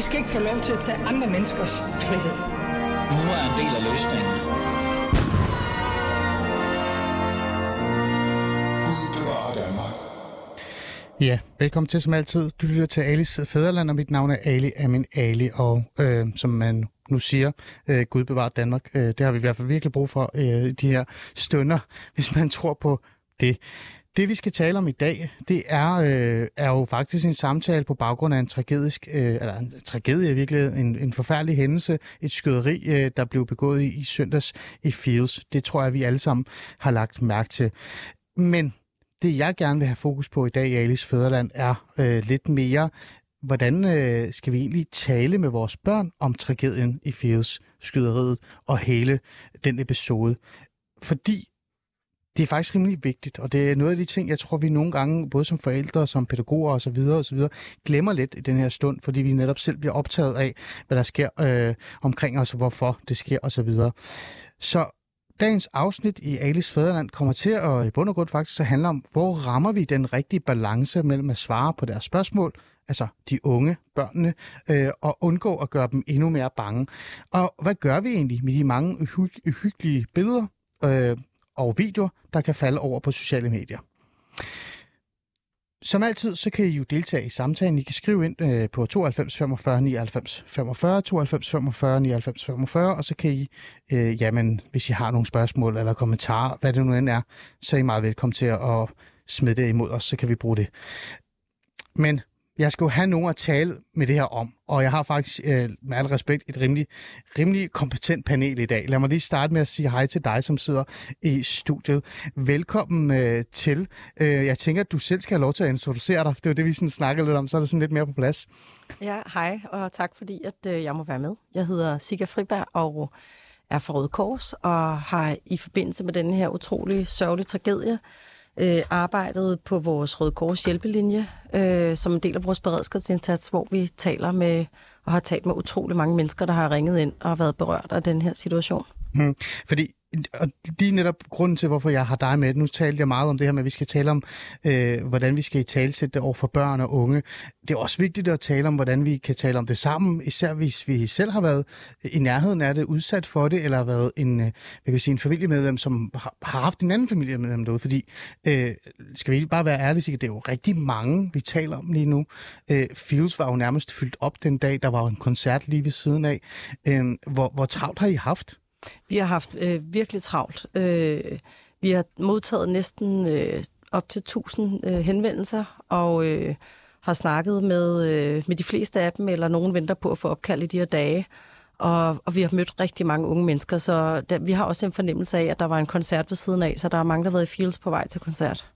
I skal ikke få lov til at tage andre menneskers frihed. Nu er en del af løsningen. Ja, velkommen til som altid. Du lytter til Alis Fæderland, og mit navn er Ali Amin Ali, og øh, som man nu siger, øh, Gud bevarer Danmark. Øh, det har vi i hvert fald virkelig brug for øh, de her stunder, hvis man tror på det. Det vi skal tale om i dag, det er, øh, er jo faktisk en samtale på baggrund af en tragedisk, øh, eller en tragedie i virkeligheden, en, en forfærdelig hændelse, et skyderi, øh, der blev begået i, i søndags i Fields. Det tror jeg, vi alle sammen har lagt mærke til. Men det jeg gerne vil have fokus på i dag i Alice Føderland er øh, lidt mere, hvordan øh, skal vi egentlig tale med vores børn om tragedien i Fields skyderiet og hele den episode. Fordi det er faktisk rimelig vigtigt, og det er noget af de ting, jeg tror, vi nogle gange, både som forældre, som pædagoger osv., osv., glemmer lidt i den her stund, fordi vi netop selv bliver optaget af, hvad der sker øh, omkring os, hvorfor det sker osv. Så, videre. så dagens afsnit i Alice Fæderland kommer til at i bund og grund faktisk så handle om, hvor rammer vi den rigtige balance mellem at svare på deres spørgsmål, altså de unge, børnene, øh, og undgå at gøre dem endnu mere bange. Og hvad gør vi egentlig med de mange uhy- uhyggelige billeder, øh, og videoer, der kan falde over på sociale medier. Som altid, så kan I jo deltage i samtalen. I kan skrive ind øh, på 92 45 99 45, 92 45 99 45, og så kan I, øh, jamen, hvis I har nogle spørgsmål eller kommentarer, hvad det nu end er, så er I meget velkommen til at smide det imod os, så kan vi bruge det. Men jeg skal jo have nogen at tale med det her om, og jeg har faktisk øh, med al respekt et rimelig, rimelig kompetent panel i dag. Lad mig lige starte med at sige hej til dig, som sidder i studiet. Velkommen øh, til. Øh, jeg tænker, at du selv skal have lov til at introducere dig. Det var det, vi sådan snakkede lidt om, så er det sådan lidt mere på plads. Ja, hej, og tak fordi, at øh, jeg må være med. Jeg hedder Sigga Friberg og er fra Røde Kors, og har i forbindelse med den her utrolig sørgelige tragedie, øh, arbejdet på vores Røde Kors hjælpelinje, øh, som en del af vores beredskabsindsats, hvor vi taler med og har talt med utrolig mange mennesker, der har ringet ind og været berørt af den her situation. Hmm. Fordi og det er netop grunden til, hvorfor jeg har dig med. Nu talte jeg meget om det her med, at vi skal tale om, øh, hvordan vi skal i talsætte det over for børn og unge. Det er også vigtigt at tale om, hvordan vi kan tale om det sammen, især hvis vi selv har været i nærheden af det, udsat for det, eller har været en, øh, jeg kan sige, en familiemedlem, som har, har haft en anden familiemedlem derude. Fordi, øh, skal vi bare være ærlige, det er jo rigtig mange, vi taler om lige nu. Øh, Fields var jo nærmest fyldt op den dag, der var en koncert lige ved siden af. Øh, hvor, hvor travlt har I haft? Vi har haft øh, virkelig travlt. Øh, vi har modtaget næsten øh, op til 1000 øh, henvendelser, og øh, har snakket med, øh, med de fleste af dem, eller nogen venter på at få opkald i de her dage. Og, og vi har mødt rigtig mange unge mennesker, så der, vi har også en fornemmelse af, at der var en koncert ved siden af, så der er mange, der har været i Fields på vej til koncert.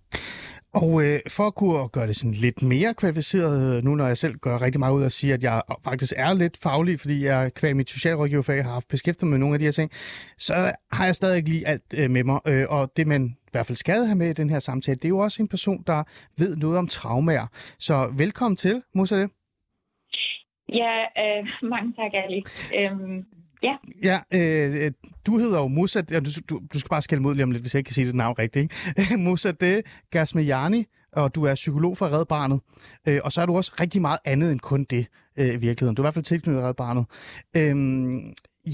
Og øh, for at kunne gøre det sådan lidt mere kvalificeret, øh, nu når jeg selv gør rigtig meget ud af at sige, at jeg faktisk er lidt faglig, fordi jeg kvæg mit socialrådgiverfag har haft beskæftiget med nogle af de her ting, så har jeg stadig lige alt øh, med mig. Øh, og det man i hvert fald skal have med i den her samtale, det er jo også en person, der ved noget om traumer. Så velkommen til, Musa det. Ja, øh, mange tak, Ali. Øhm, Ja. Ja, øh, øh, du hedder jo Musa, ja, du, du, du skal bare skælde mod lige om lidt, hvis jeg ikke kan sige det navn rigtigt. Ikke? Musa det Gasmejani, og du er psykolog for Red Barnet. Øh, og så er du også rigtig meget andet end kun det øh, i virkeligheden. Du er i hvert fald tilknyttet Red Barnet. Øh,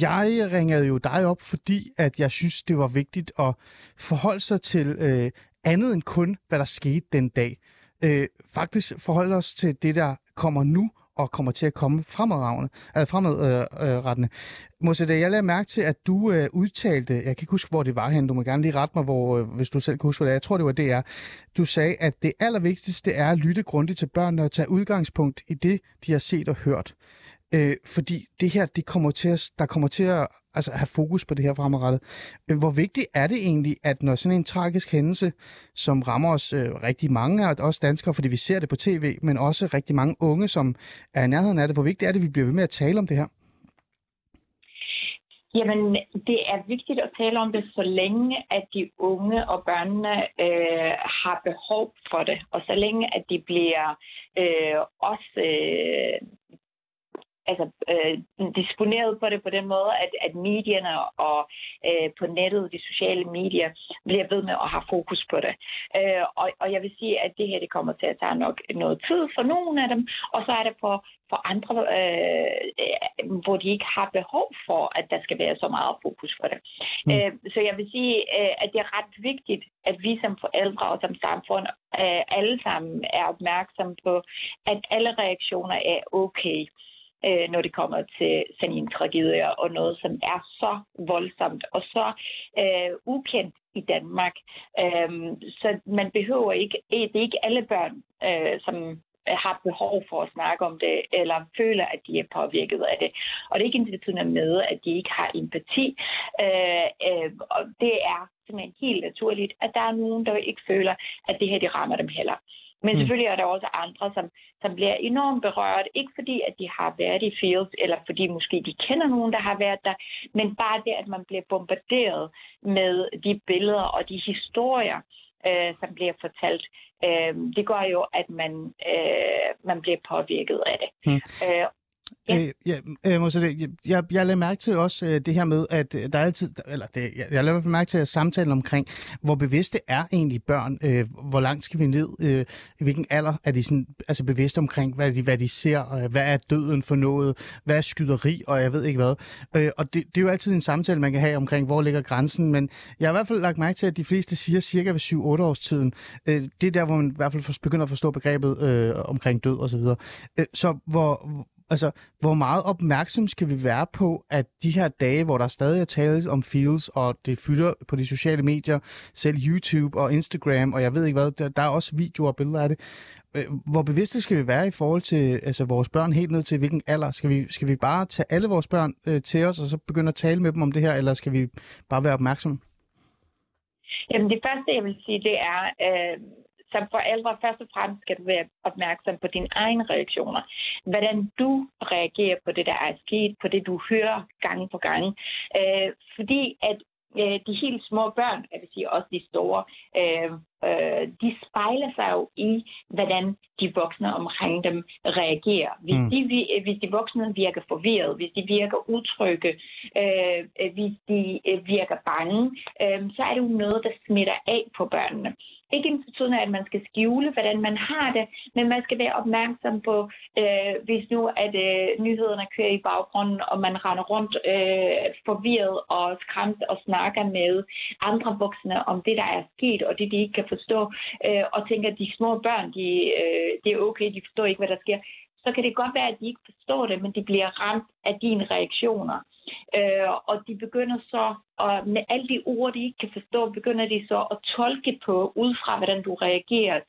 jeg ringede jo dig op, fordi at jeg synes, det var vigtigt at forholde sig til øh, andet end kun, hvad der skete den dag. Øh, faktisk forholde os til det, der kommer nu, og kommer til at komme fremadrettende. Øh, øh fremadrettende. Mosede, jeg lagde mærke til, at du øh, udtalte, jeg kan ikke huske, hvor det var hen, du må gerne lige rette mig, hvor, øh, hvis du selv kan huske, hvor det er. Jeg tror, det var DR. Du sagde, at det allervigtigste er at lytte grundigt til børnene og tage udgangspunkt i det, de har set og hørt. Øh, fordi det her, det kommer til at, der kommer til at altså, have fokus på det her fremadrettet. Øh, hvor vigtigt er det egentlig, at når sådan en tragisk hændelse, som rammer os øh, rigtig mange af os danskere, fordi vi ser det på tv, men også rigtig mange unge, som er i nærheden af det, hvor vigtigt er det, at vi bliver ved med at tale om det her? Jamen, det er vigtigt at tale om det, så længe at de unge og børnene øh, har behov for det, og så længe at de bliver øh, også øh, altså, øh, disponeret på det på den måde, at, at medierne og øh, på nettet, de sociale medier, bliver ved med at have fokus på det. Øh, og, og jeg vil sige, at det her det kommer til at tage nok noget tid for nogle af dem, og så er det for, for andre, øh, hvor de ikke har behov for, at der skal være så meget fokus på det. Mm. Øh, så jeg vil sige, øh, at det er ret vigtigt, at vi som forældre og som samfund øh, alle sammen er opmærksomme på, at alle reaktioner er okay øh, Øh, når det kommer til sådan en tragedie, og noget, som er så voldsomt og så øh, ukendt i Danmark. Øh, så man behøver ikke, det er ikke alle børn, øh, som har behov for at snakke om det, eller føler, at de er påvirket af det. Og det er ikke ensbetydende med, at de ikke har empati. Øh, øh, og det er simpelthen helt naturligt, at der er nogen, der ikke føler, at det her, det rammer dem heller. Men mm. selvfølgelig er der også andre, som, som bliver enormt berørt, ikke fordi, at de har været i fields, eller fordi måske de kender nogen, der har været der, men bare det, at man bliver bombarderet med de billeder og de historier, øh, som bliver fortalt, øh, det gør jo, at man, øh, man bliver påvirket af det. Mm. Øh, Ja. Øh, ja, øh, jeg, jeg, jeg lagde mærke til også øh, det her med, at øh, der er altid, eller det, jeg, jeg lader mærke til at samtale omkring, hvor bevidste er egentlig børn, øh, hvor langt skal vi ned, øh, i hvilken alder er de sådan, altså bevidste omkring, hvad de, hvad de ser, øh, hvad er døden for noget, hvad er skyderi, og jeg ved ikke hvad. Øh, og det, det er jo altid en samtale, man kan have omkring, hvor ligger grænsen, men jeg har i hvert fald lagt mærke til, at de fleste siger cirka ved 7-8 års tiden. Øh, det er der, hvor man i hvert fald begynder at forstå begrebet øh, omkring død osv. Så, øh, så hvor, Altså, hvor meget opmærksom skal vi være på, at de her dage, hvor der stadig er tales om feels, og det fylder på de sociale medier, selv YouTube og Instagram, og jeg ved ikke hvad, der, der er også videoer og billeder af det. Øh, hvor bevidste skal vi være i forhold til altså, vores børn helt ned til hvilken alder? Skal vi, skal vi bare tage alle vores børn øh, til os, og så begynde at tale med dem om det her, eller skal vi bare være opmærksomme? Jamen det første, jeg vil sige, det er, øh, som forældre, først og fremmest skal du være opmærksom på dine egne reaktioner. Hvordan du reagerer på det, der er sket, på det, du hører gang på gang. Øh, fordi at øh, de helt små børn, jeg vil sige også de store, øh, øh, de spejler sig jo i, hvordan de voksne omkring dem reagerer. Hvis, mm. de, hvis de voksne virker forvirret, hvis de virker utrygge, øh, hvis de øh, virker bange, øh, så er det jo noget, der smitter af på børnene. Ikke en betydning, at man skal skjule, hvordan man har det, men man skal være opmærksom på, øh, hvis nu at øh, nyhederne kører i baggrunden, og man render rundt øh, forvirret og skræmt og snakker med andre voksne om det, der er sket, og det, de ikke kan forstå, øh, og tænker, at de små børn, de, øh, det er okay, de forstår ikke, hvad der sker, så kan det godt være, at de ikke forstår det, men de bliver ramt af dine reaktioner. Øh, og de begynder så, og med alle de ord, de ikke kan forstå, begynder de så at tolke på, ud fra hvordan du reagerer,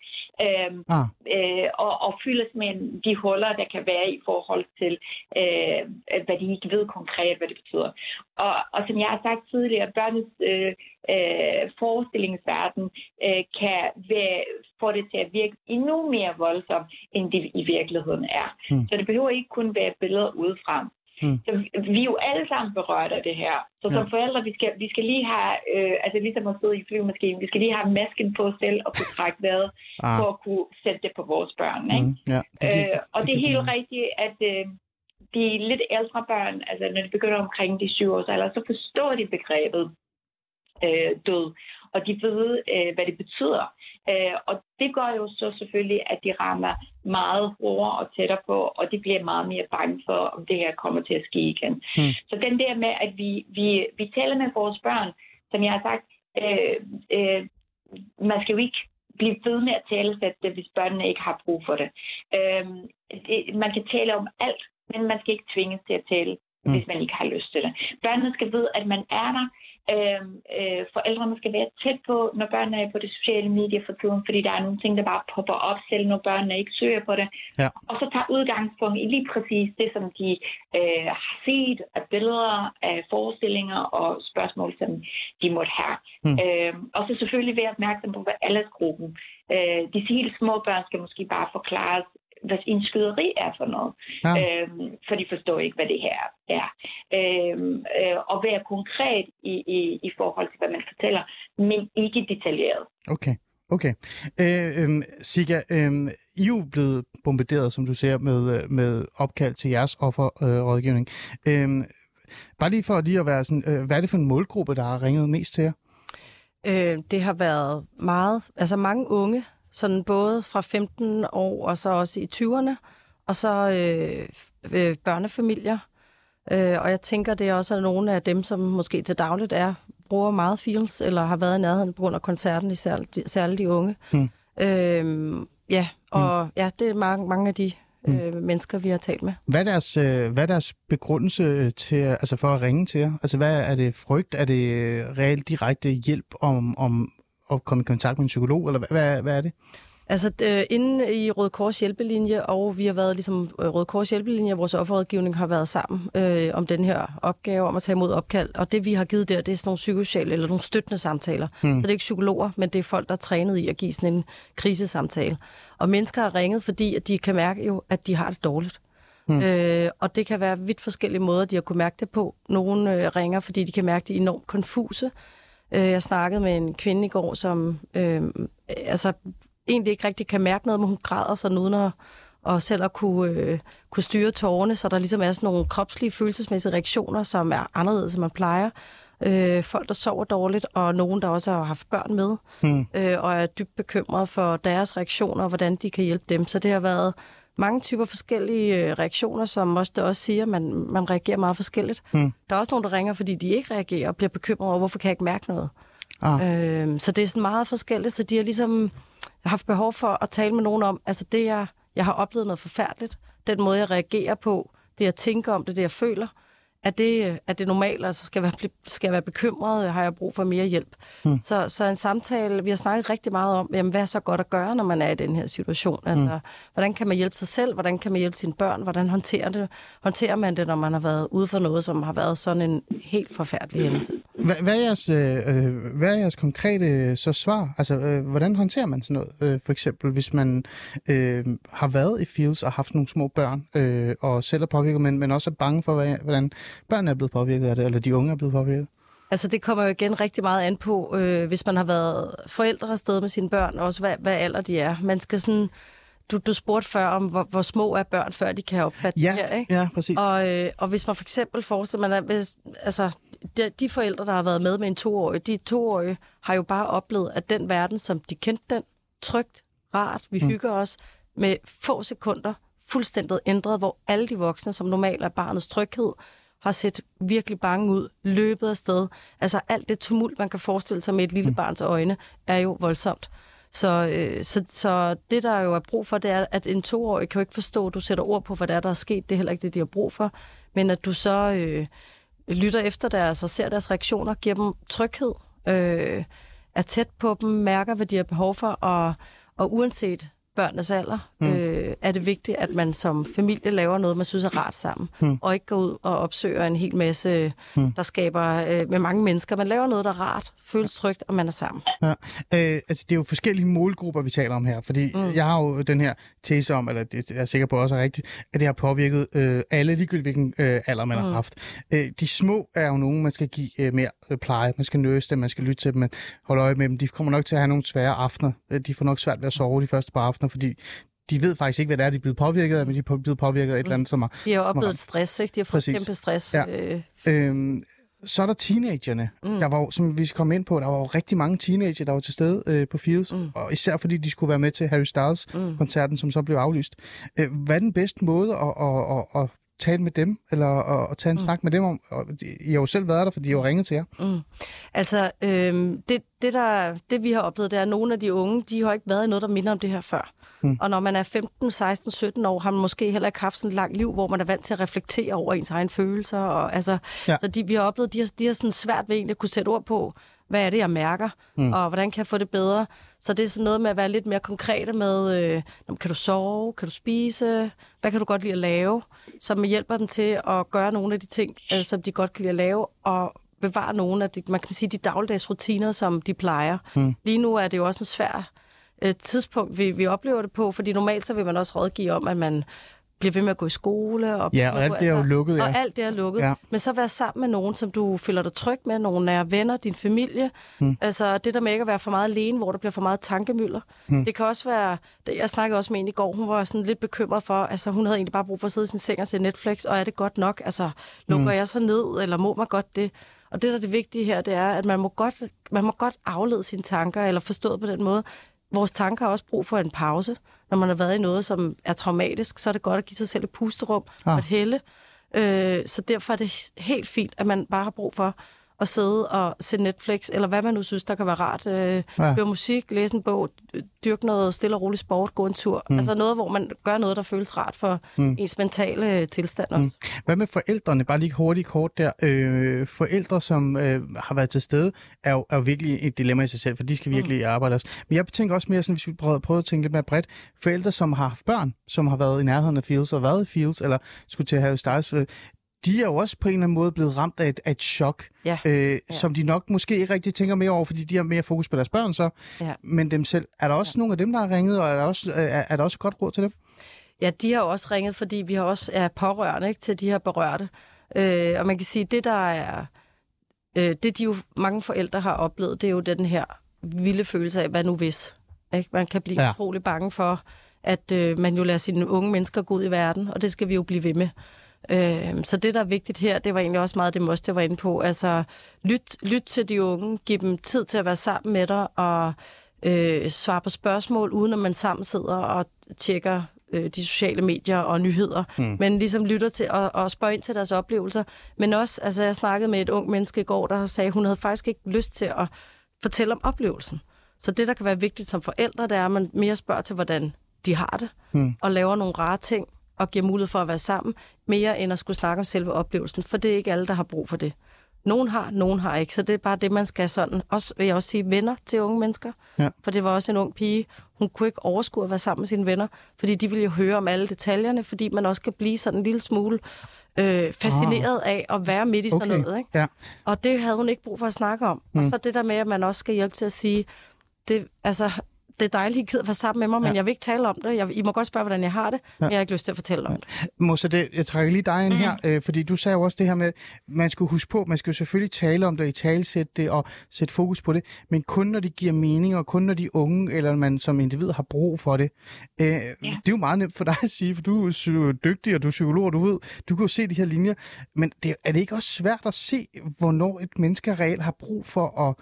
øh, ah. øh, og, og fyldes med de huller, der kan være i forhold til, øh, hvad de ikke ved konkret, hvad det betyder. Og, og som jeg har sagt tidligere, børnets øh, øh, forestillingsverden øh, kan være, få det til at virke endnu mere voldsomt, end det i virkeligheden er. Hmm. Så det behøver ikke kun være billeder udefra. Mm. Så vi er jo alle sammen berørt af det her. Så som ja. forældre, vi skal, vi skal lige have, øh, altså ligesom at sidde i flyvemaskinen, vi skal lige have masken på selv og kunne trække vejret, ah. for at kunne sætte det på vores børn. Ikke? Mm. Ja, det, det, øh, og det, det er helt det. rigtigt, at øh, de lidt ældre børn, altså når de begynder omkring de syv års alder, så forstår de begrebet øh, død, og de ved, øh, hvad det betyder. Øh, og det gør jo så selvfølgelig, at de rammer meget hårdere og tættere på, og de bliver meget mere bange for, om det her kommer til at ske igen. Mm. Så den der med, at vi, vi, vi taler med vores børn, som jeg har sagt, øh, øh, man skal jo ikke blive ved med at tale det, hvis børnene ikke har brug for det. Øh, det. Man kan tale om alt, men man skal ikke tvinges til at tale, mm. hvis man ikke har lyst til det. Børnene skal vide, at man er der, Øh, øh, forældrene skal være tæt på, når børnene er på det sociale medier for tiden, fordi der er nogle ting, der bare popper op, selv når børnene ikke søger på det. Ja. Og så tager udgangspunkt i lige præcis det, som de øh, har set af billeder, af forestillinger og spørgsmål, som de måtte have. Mm. Øh, og så selvfølgelig være opmærksom på aldersgruppen. Øh, de helt små børn skal måske bare forklares hvad en skyderi er for noget. Ja. Øhm, for de forstår ikke, hvad det her er. Øhm, øh, og være konkret i, i, i forhold til, hvad man fortæller, men ikke detaljeret. Okay. Okay. Øh, øh, Siga, øh, I er jo blevet bombarderet, som du ser, med, øh, med opkald til jeres offerrådgivning. Øh, øh, bare lige for lige at være sådan, øh, hvad er det for en målgruppe, der har ringet mest til jer? Øh, det har været meget, altså mange unge, sådan både fra 15 år og så også i 20'erne, og så øh, øh, børnefamilier. Øh, og jeg tænker, det er også nogle af dem, som måske til dagligt er bruger meget feels, eller har været i nærheden på grund af koncerten, særligt, særligt de unge. Hmm. Øh, ja, og hmm. ja, det er mange, mange af de mm. øh, mennesker, vi har talt med. Hvad er deres, øh, hvad er deres begrundelse til, altså for at ringe til jer? Altså hvad er det frygt? Er det reelt direkte hjælp om, om at komme i kontakt med en psykolog, eller hvad, hvad, hvad er det? Altså, øh, inde i Røde Kors hjælpelinje, og vi har været ligesom øh, Røde Kors hjælpelinje, vores offerrådgivning har været sammen øh, om den her opgave om at tage imod opkald. Og det, vi har givet der, det er sådan nogle psykosociale eller nogle støttende samtaler. Hmm. Så det er ikke psykologer, men det er folk, der er trænet i at give sådan en krisesamtale. Og mennesker har ringet, fordi at de kan mærke jo, at de har det dårligt. Hmm. Øh, og det kan være vidt forskellige måder, de har kunne mærke det på. Nogle øh, ringer, fordi de kan mærke, at de er enormt konfuse. Øh, jeg snakkede med en kvinde i går, som øh, altså egentlig ikke rigtig kan mærke noget, men hun græder sådan uden at, og selv at kunne, øh, kunne styre tårerne, så der ligesom er sådan nogle kropslige, følelsesmæssige reaktioner, som er anderledes, end man plejer. Øh, folk, der sover dårligt, og nogen, der også har haft børn med, hmm. øh, og er dybt bekymret for deres reaktioner, og hvordan de kan hjælpe dem. Så det har været mange typer forskellige øh, reaktioner, som også, det også siger, at man, man reagerer meget forskelligt. Hmm. Der er også nogen, der ringer, fordi de ikke reagerer, og bliver bekymret over, hvorfor kan jeg ikke mærke noget. Ah. Øh, så det er sådan meget forskelligt, så de har ligesom haft behov for at tale med nogen om, altså det, jeg, jeg har oplevet noget forfærdeligt, den måde, jeg reagerer på, det, jeg tænker om det, det, jeg føler, er det, er det normalt? Altså, skal jeg, være, skal jeg være bekymret? Har jeg brug for mere hjælp? Hmm. Så, så en samtale, vi har snakket rigtig meget om, jamen, hvad er så godt at gøre, når man er i den her situation? Altså, hmm. hvordan kan man hjælpe sig selv? Hvordan kan man hjælpe sine børn? Hvordan håndterer, det, håndterer man det, når man har været ude for noget, som har været sådan en helt forfærdelig hændelse? Hvad, hvad, er, jeres, øh, hvad er jeres konkrete øh, så svar? Altså, øh, hvordan håndterer man sådan noget? Øh, for eksempel, hvis man øh, har været i Fields og haft nogle små børn, øh, og selv er påvirket, men, men også er bange for, hvordan børn er blevet påvirket af det, eller de unge er blevet påvirket? Altså det kommer jo igen rigtig meget an på, øh, hvis man har været forældre afsted med sine børn, også hvad, hvad alder de er. Man skal sådan, du, du spurgte før om, hvor, hvor små er børn, før de kan opfatte ja, det her, ikke? Ja, præcis. Og, øh, og hvis man for eksempel forestiller man, at hvis, altså, de, de forældre, der har været med med en toårig, de toårige har jo bare oplevet, at den verden, som de kendte den, trygt, rart, vi mm. hygger os, med få sekunder, fuldstændig ændret, hvor alle de voksne, som normalt er barnets tryghed, har set virkelig bange ud, løbet afsted. Altså alt det tumult, man kan forestille sig med et lille mm. barns øjne, er jo voldsomt. Så, øh, så, så det, der jo er brug for, det er, at en toårig kan jo ikke forstå, at du sætter ord på, hvad der er, der er sket. Det er heller ikke det, de har brug for. Men at du så øh, lytter efter deres og ser deres reaktioner, giver dem tryghed, øh, er tæt på dem, mærker, hvad de har behov for, og, og uanset børnenes alder, mm. øh, er det vigtigt, at man som familie laver noget, man synes er rart sammen, mm. og ikke går ud og opsøger en hel masse, mm. der skaber øh, med mange mennesker. Man laver noget, der er rart, føles trygt, og man er sammen. Ja. Øh, altså, det er jo forskellige målgrupper, vi taler om her, fordi mm. jeg har jo den her tese om, eller det er jeg sikker på også er rigtigt, at det har påvirket øh, alle, ligegyldigt hvilken øh, alder man mm. har haft. Øh, de små er jo nogen, man skal give øh, mere pleje, man skal nøse dem, man skal lytte til dem, man holder øje med dem. De kommer nok til at have nogle svære aftener. Øh, de får nok svært ved at sove de første par aftener, fordi de ved faktisk ikke, hvad det er, de er blevet påvirket af, men de er blevet påvirket af et eller andet, som har... De har oplevet stress, ikke? De har fået Præcis. kæmpe stress. Ja. Øh. Øhm, så er der teenagerne. Mm. Der var, som vi skal komme ind på, der var jo rigtig mange teenager, der var til stede øh, på Fields, mm. og især fordi de skulle være med til Harry Styles-koncerten, mm. som så blev aflyst. Øh, hvad er den bedste måde at, at, at, at tale med dem, eller at, at tage en mm. snak med dem om? Og I har jo selv været der, fordi de har ringet til jer. Mm. Altså, øh, det, det, der, det vi har oplevet, det er, at nogle af de unge, de har ikke været i noget, der minder om det her før. Mm. Og når man er 15, 16, 17 år, har man måske heller ikke haft sådan et langt liv, hvor man er vant til at reflektere over ens egne følelser. Og, altså, ja. Så de, vi har oplevet, de har, de har sådan svært ved egentlig at kunne sætte ord på, hvad er det, jeg mærker, mm. og hvordan kan jeg få det bedre. Så det er sådan noget med at være lidt mere konkrete med, øh, kan du sove, kan du spise, hvad kan du godt lide at lave, som hjælper dem til at gøre nogle af de ting, øh, som de godt kan lide at lave, og bevare nogle af de, man kan sige, de dagligdags rutiner, som de plejer. Mm. Lige nu er det jo også en svær øh, tidspunkt, vi, vi oplever det på, fordi normalt så vil man også rådgive om, at man bliver ved med at gå i skole. Og Ja, og alt det er jo lukket, ja. Og alt det er lukket. Ja. Men så være sammen med nogen, som du føler dig tryg med, nogle nære venner, din familie. Hmm. Altså det der med ikke at være for meget alene, hvor der bliver for meget tankemøller. Hmm. Det kan også være, jeg snakkede også med en i går, hun var sådan lidt bekymret for, altså hun havde egentlig bare brug for at sidde i sin seng og se Netflix, og er det godt nok? Altså lukker hmm. jeg så ned, eller må man godt det? Og det, der er det vigtige her, det er, at man må godt, man må godt aflede sine tanker, eller forstået på den måde. Vores tanker har også brug for en pause. Når man har været i noget, som er traumatisk, så er det godt at give sig selv et pusterum ah. og et helle. Øh, så derfor er det helt fint, at man bare har brug for at sidde og se Netflix, eller hvad man nu synes, der kan være rart. Øh, ja. Høre musik, læse en bog, dyrke noget stille og rolig sport, gå en tur. Mm. Altså noget, hvor man gør noget, der føles rart for mm. ens mentale tilstand også. Mm. Hvad med forældrene? Bare lige hurtigt kort der. Øh, forældre, som øh, har været til stede, er jo, er jo virkelig et dilemma i sig selv, for de skal virkelig mm. arbejde også. Men jeg tænker også mere sådan, hvis vi prøver, prøver at tænke lidt mere bredt. Forældre, som har haft børn, som har været i nærheden af Fields og været i Fields, eller skulle til at have Stars, de er jo også på en eller anden måde blevet ramt af et, af et chok, ja. Øh, ja. som de nok måske ikke rigtig tænker mere over, fordi de har mere fokus på deres børn så. Ja. Men dem selv. Er der også ja. nogle af dem, der har ringet, og er der også, er, er der også godt råd til dem? Ja, de har også ringet, fordi vi har også er pårørende ikke, til de her berørte. Øh, og man kan sige, det der er... Øh, det de jo mange forældre har oplevet, det er jo den her vilde følelse af, hvad nu hvis? Ikke? Man kan blive ja. utrolig bange for, at øh, man jo lader sine unge mennesker gå ud i verden, og det skal vi jo blive ved med. Øh, så det, der er vigtigt her, det var egentlig også meget det, Moste var inde på. Altså, lyt, lyt til de unge, giv dem tid til at være sammen med dig, og øh, svare på spørgsmål, uden at man sammen sidder og tjekker øh, de sociale medier og nyheder, mm. men ligesom lytter til og, og spørger ind til deres oplevelser. Men også, altså jeg snakkede med et ung menneske i går, der sagde, at hun havde faktisk ikke lyst til at fortælle om oplevelsen. Så det, der kan være vigtigt som forældre, det er, at man mere spørger til, hvordan de har det, mm. og laver nogle rare ting, og giver mulighed for at være sammen, mere end at skulle snakke om selve oplevelsen, for det er ikke alle, der har brug for det. Nogen har, nogen har ikke, så det er bare det, man skal sådan. Også vil jeg også sige venner til unge mennesker, ja. for det var også en ung pige, hun kunne ikke overskue at være sammen med sine venner, fordi de ville jo høre om alle detaljerne, fordi man også kan blive sådan en lille smule øh, fascineret ah. af at være midt i okay. sådan noget. Ikke? Ja. Og det havde hun ikke brug for at snakke om. Mm. Og så det der med, at man også skal hjælpe til at sige, det, altså, det er dejligt, I gider være sammen med mig, men ja. jeg vil ikke tale om det. Jeg, I må godt spørge, hvordan jeg har det, ja. men jeg har ikke lyst til at fortælle om det. Mosa, det, jeg trækker lige dig ind mm-hmm. her, øh, fordi du sagde jo også det her med, man skulle huske på, man skal jo selvfølgelig tale om det, i talsætte det og sætte fokus på det, men kun når det giver mening, og kun når de unge, eller man som individ har brug for det. Øh, ja. Det er jo meget nemt for dig at sige, for du er dygtig, og du er psykolog, og du ved, du kan jo se de her linjer, men det, er det ikke også svært at se, hvornår et menneske reelt har brug for at,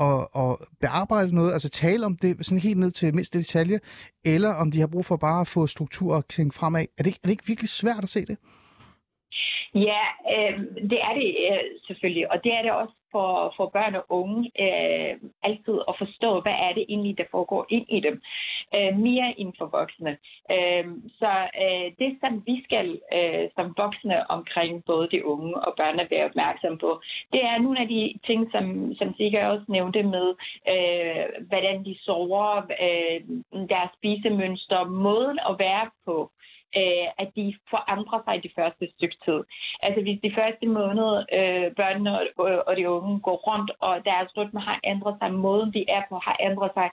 at, at bearbejde noget, altså tale om det sådan helt ned til mindste detalje, eller om de har brug for bare at få struktur og tænke fremad. Er det, ikke, er det ikke virkelig svært at se det? Ja, øh, det er det øh, selvfølgelig, og det er det også for, for børn og unge øh, altid at forstå, hvad er det egentlig, der foregår ind i dem, øh, mere end for voksne. Øh, så øh, det, som vi skal øh, som voksne omkring både de unge og børnene være opmærksom på, det er nogle af de ting, som, som Sigurd også nævnte med, øh, hvordan de sover, øh, deres spisemønster, måden at være på øh, at de forandrer sig de første stykke tid. Altså hvis de første måneder øh, børnene og, øh, og de unge går rundt, og deres rytme har ændret sig, måden de er på har ændret sig,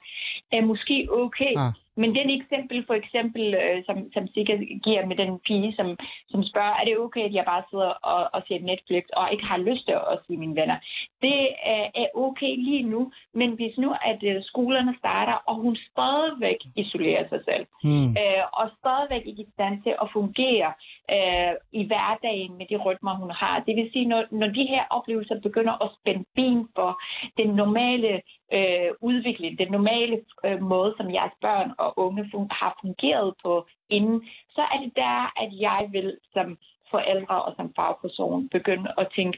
er måske okay. Ah. Men den eksempel, for eksempel, øh, som, som Sigga giver med den pige, som, som spørger, er det okay, at jeg bare sidder og, og ser Netflix og ikke har lyst til at se mine venner? Det er, er okay lige nu, men hvis nu, at øh, skolerne starter, og hun stadigvæk isolerer sig selv, mm. øh, og stadigvæk ikke i stand til at fungere øh, i hverdagen med de rytmer, hun har. Det vil sige, når, når de her oplevelser begynder at spænde ben for den normale øh, udvikling, den normale øh, måde, som jeres børn og unge fun- har fungeret på inden, så er det der, at jeg vil som forældre og som fagperson begynde at tænke,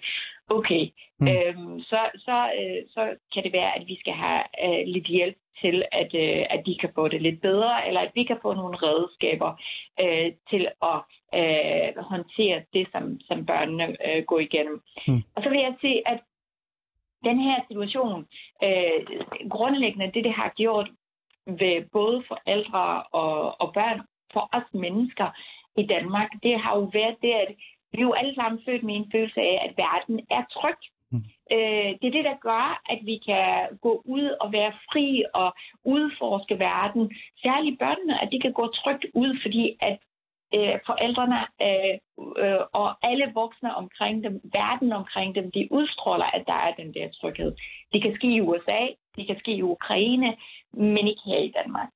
okay, mm. øhm, så, så, øh, så kan det være, at vi skal have øh, lidt hjælp til, at, øh, at de kan få det lidt bedre, eller at vi kan få nogle redskaber øh, til at øh, håndtere det, som, som børnene øh, går igennem. Mm. Og så vil jeg sige, at den her situation, øh, grundlæggende det, det har gjort ved både forældre og, og børn, for os mennesker i Danmark, det har jo været det, at vi er jo alle sammen født med en følelse af, at verden er tryg. Mm. Øh, det er det, der gør, at vi kan gå ud og være fri og udforske verden. Særligt børnene, at de kan gå trygt ud, fordi at øh, forældrene øh, øh, og alle voksne omkring dem, verden omkring dem, de udstråler, at der er den der tryghed. Det kan ske i USA, det kan ske i Ukraine, men ikke her i Danmark.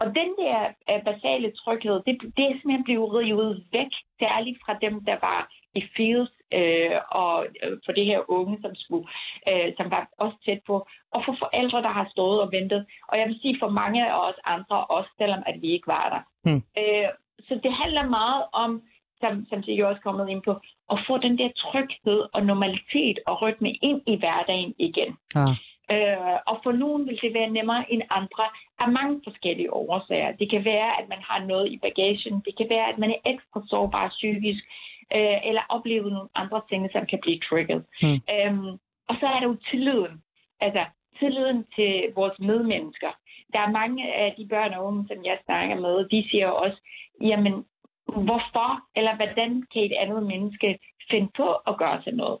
Og den der uh, basale tryghed, det, det er simpelthen blevet rivet væk, særligt fra dem, der var i fields øh, og øh, for det her unge, som, skulle, øh, som var også tæt på, og for forældre, der har stået og ventet. Og jeg vil sige for mange af os andre, også selvom at vi ikke var der. Hmm. Øh, så det handler meget om, som, som det jo også kommet ind på, at få den der tryghed og normalitet og rytme ind i hverdagen igen. Ja. Øh, og for nogen vil det være nemmere end andre af mange forskellige årsager. Det kan være, at man har noget i bagagen. Det kan være, at man er ekstra sårbar psykisk, øh, eller oplevet nogle andre ting, som kan blive trigget. Mm. Øhm, og så er der jo tilliden. Altså tilliden til vores medmennesker. Der er mange af de børn og unge, som jeg snakker med, de siger også, jamen, hvorfor eller hvordan kan et andet menneske finde på at gøre sådan noget?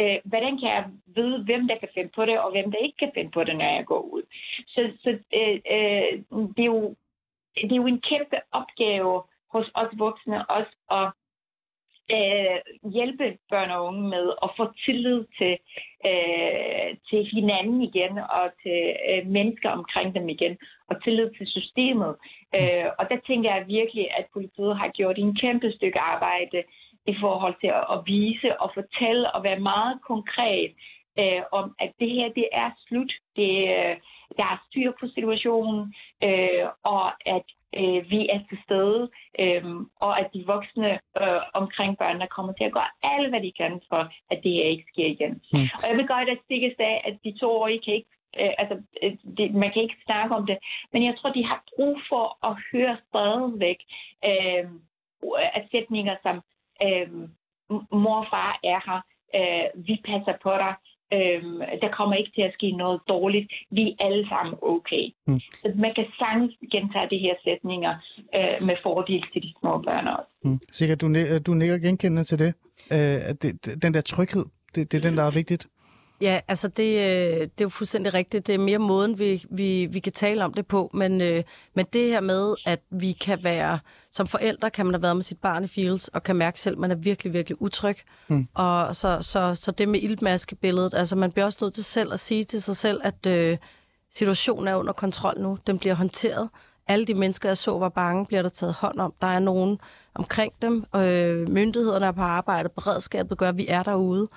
Øh, hvordan kan jeg vide, hvem der kan finde på det, og hvem der ikke kan finde på det, når jeg går ud? Så, så øh, øh, det, er jo, det er jo en kæmpe opgave hos os voksne også at øh, hjælpe børn og unge med at få tillid til, øh, til hinanden igen og til øh, mennesker omkring dem igen og tillid til systemet. Øh, og der tænker jeg virkelig, at politiet har gjort en kæmpe stykke arbejde i forhold til at, at vise og fortælle og være meget konkret øh, om, at det her det er slut. Det, øh, der er styr på situationen, øh, og at øh, vi er til stede, øh, og at de voksne øh, omkring børnene kommer til at gøre alt, hvad de kan for, at det her ikke sker igen. Mm. Og jeg vil godt at stikke af, at de to år kan ikke øh, altså, øh, det, man kan ikke snakke om det, men jeg tror, de har brug for at høre stadigvæk øh, at sætninger som øh, mor og far er her, øh, vi passer på dig, Øhm, der kommer ikke til at ske noget dårligt. Vi er alle sammen okay. Mm. Så man kan sagtens gentage de her sætninger øh, med fordel til de små børn også. Mm. Sikkert, du, du nikker genkendende til det. Øh, det. Den der tryghed, det, det er den, der er vigtigt. Ja, altså det, øh, det er jo fuldstændig rigtigt. Det er mere måden, vi, vi, vi kan tale om det på. Men, øh, men det her med, at vi kan være... Som forældre kan man have været med sit barn i fields, og kan mærke selv, at man er virkelig, virkelig utryg. Mm. Og så, så, så det med iltmaskebilledet, altså man bliver også nødt til selv at sige til sig selv, at øh, situationen er under kontrol nu. Den bliver håndteret. Alle de mennesker, jeg så var bange, bliver der taget hånd om. Der er nogen omkring dem. Øh, myndighederne er på arbejde. Beredskabet gør, at vi er derude.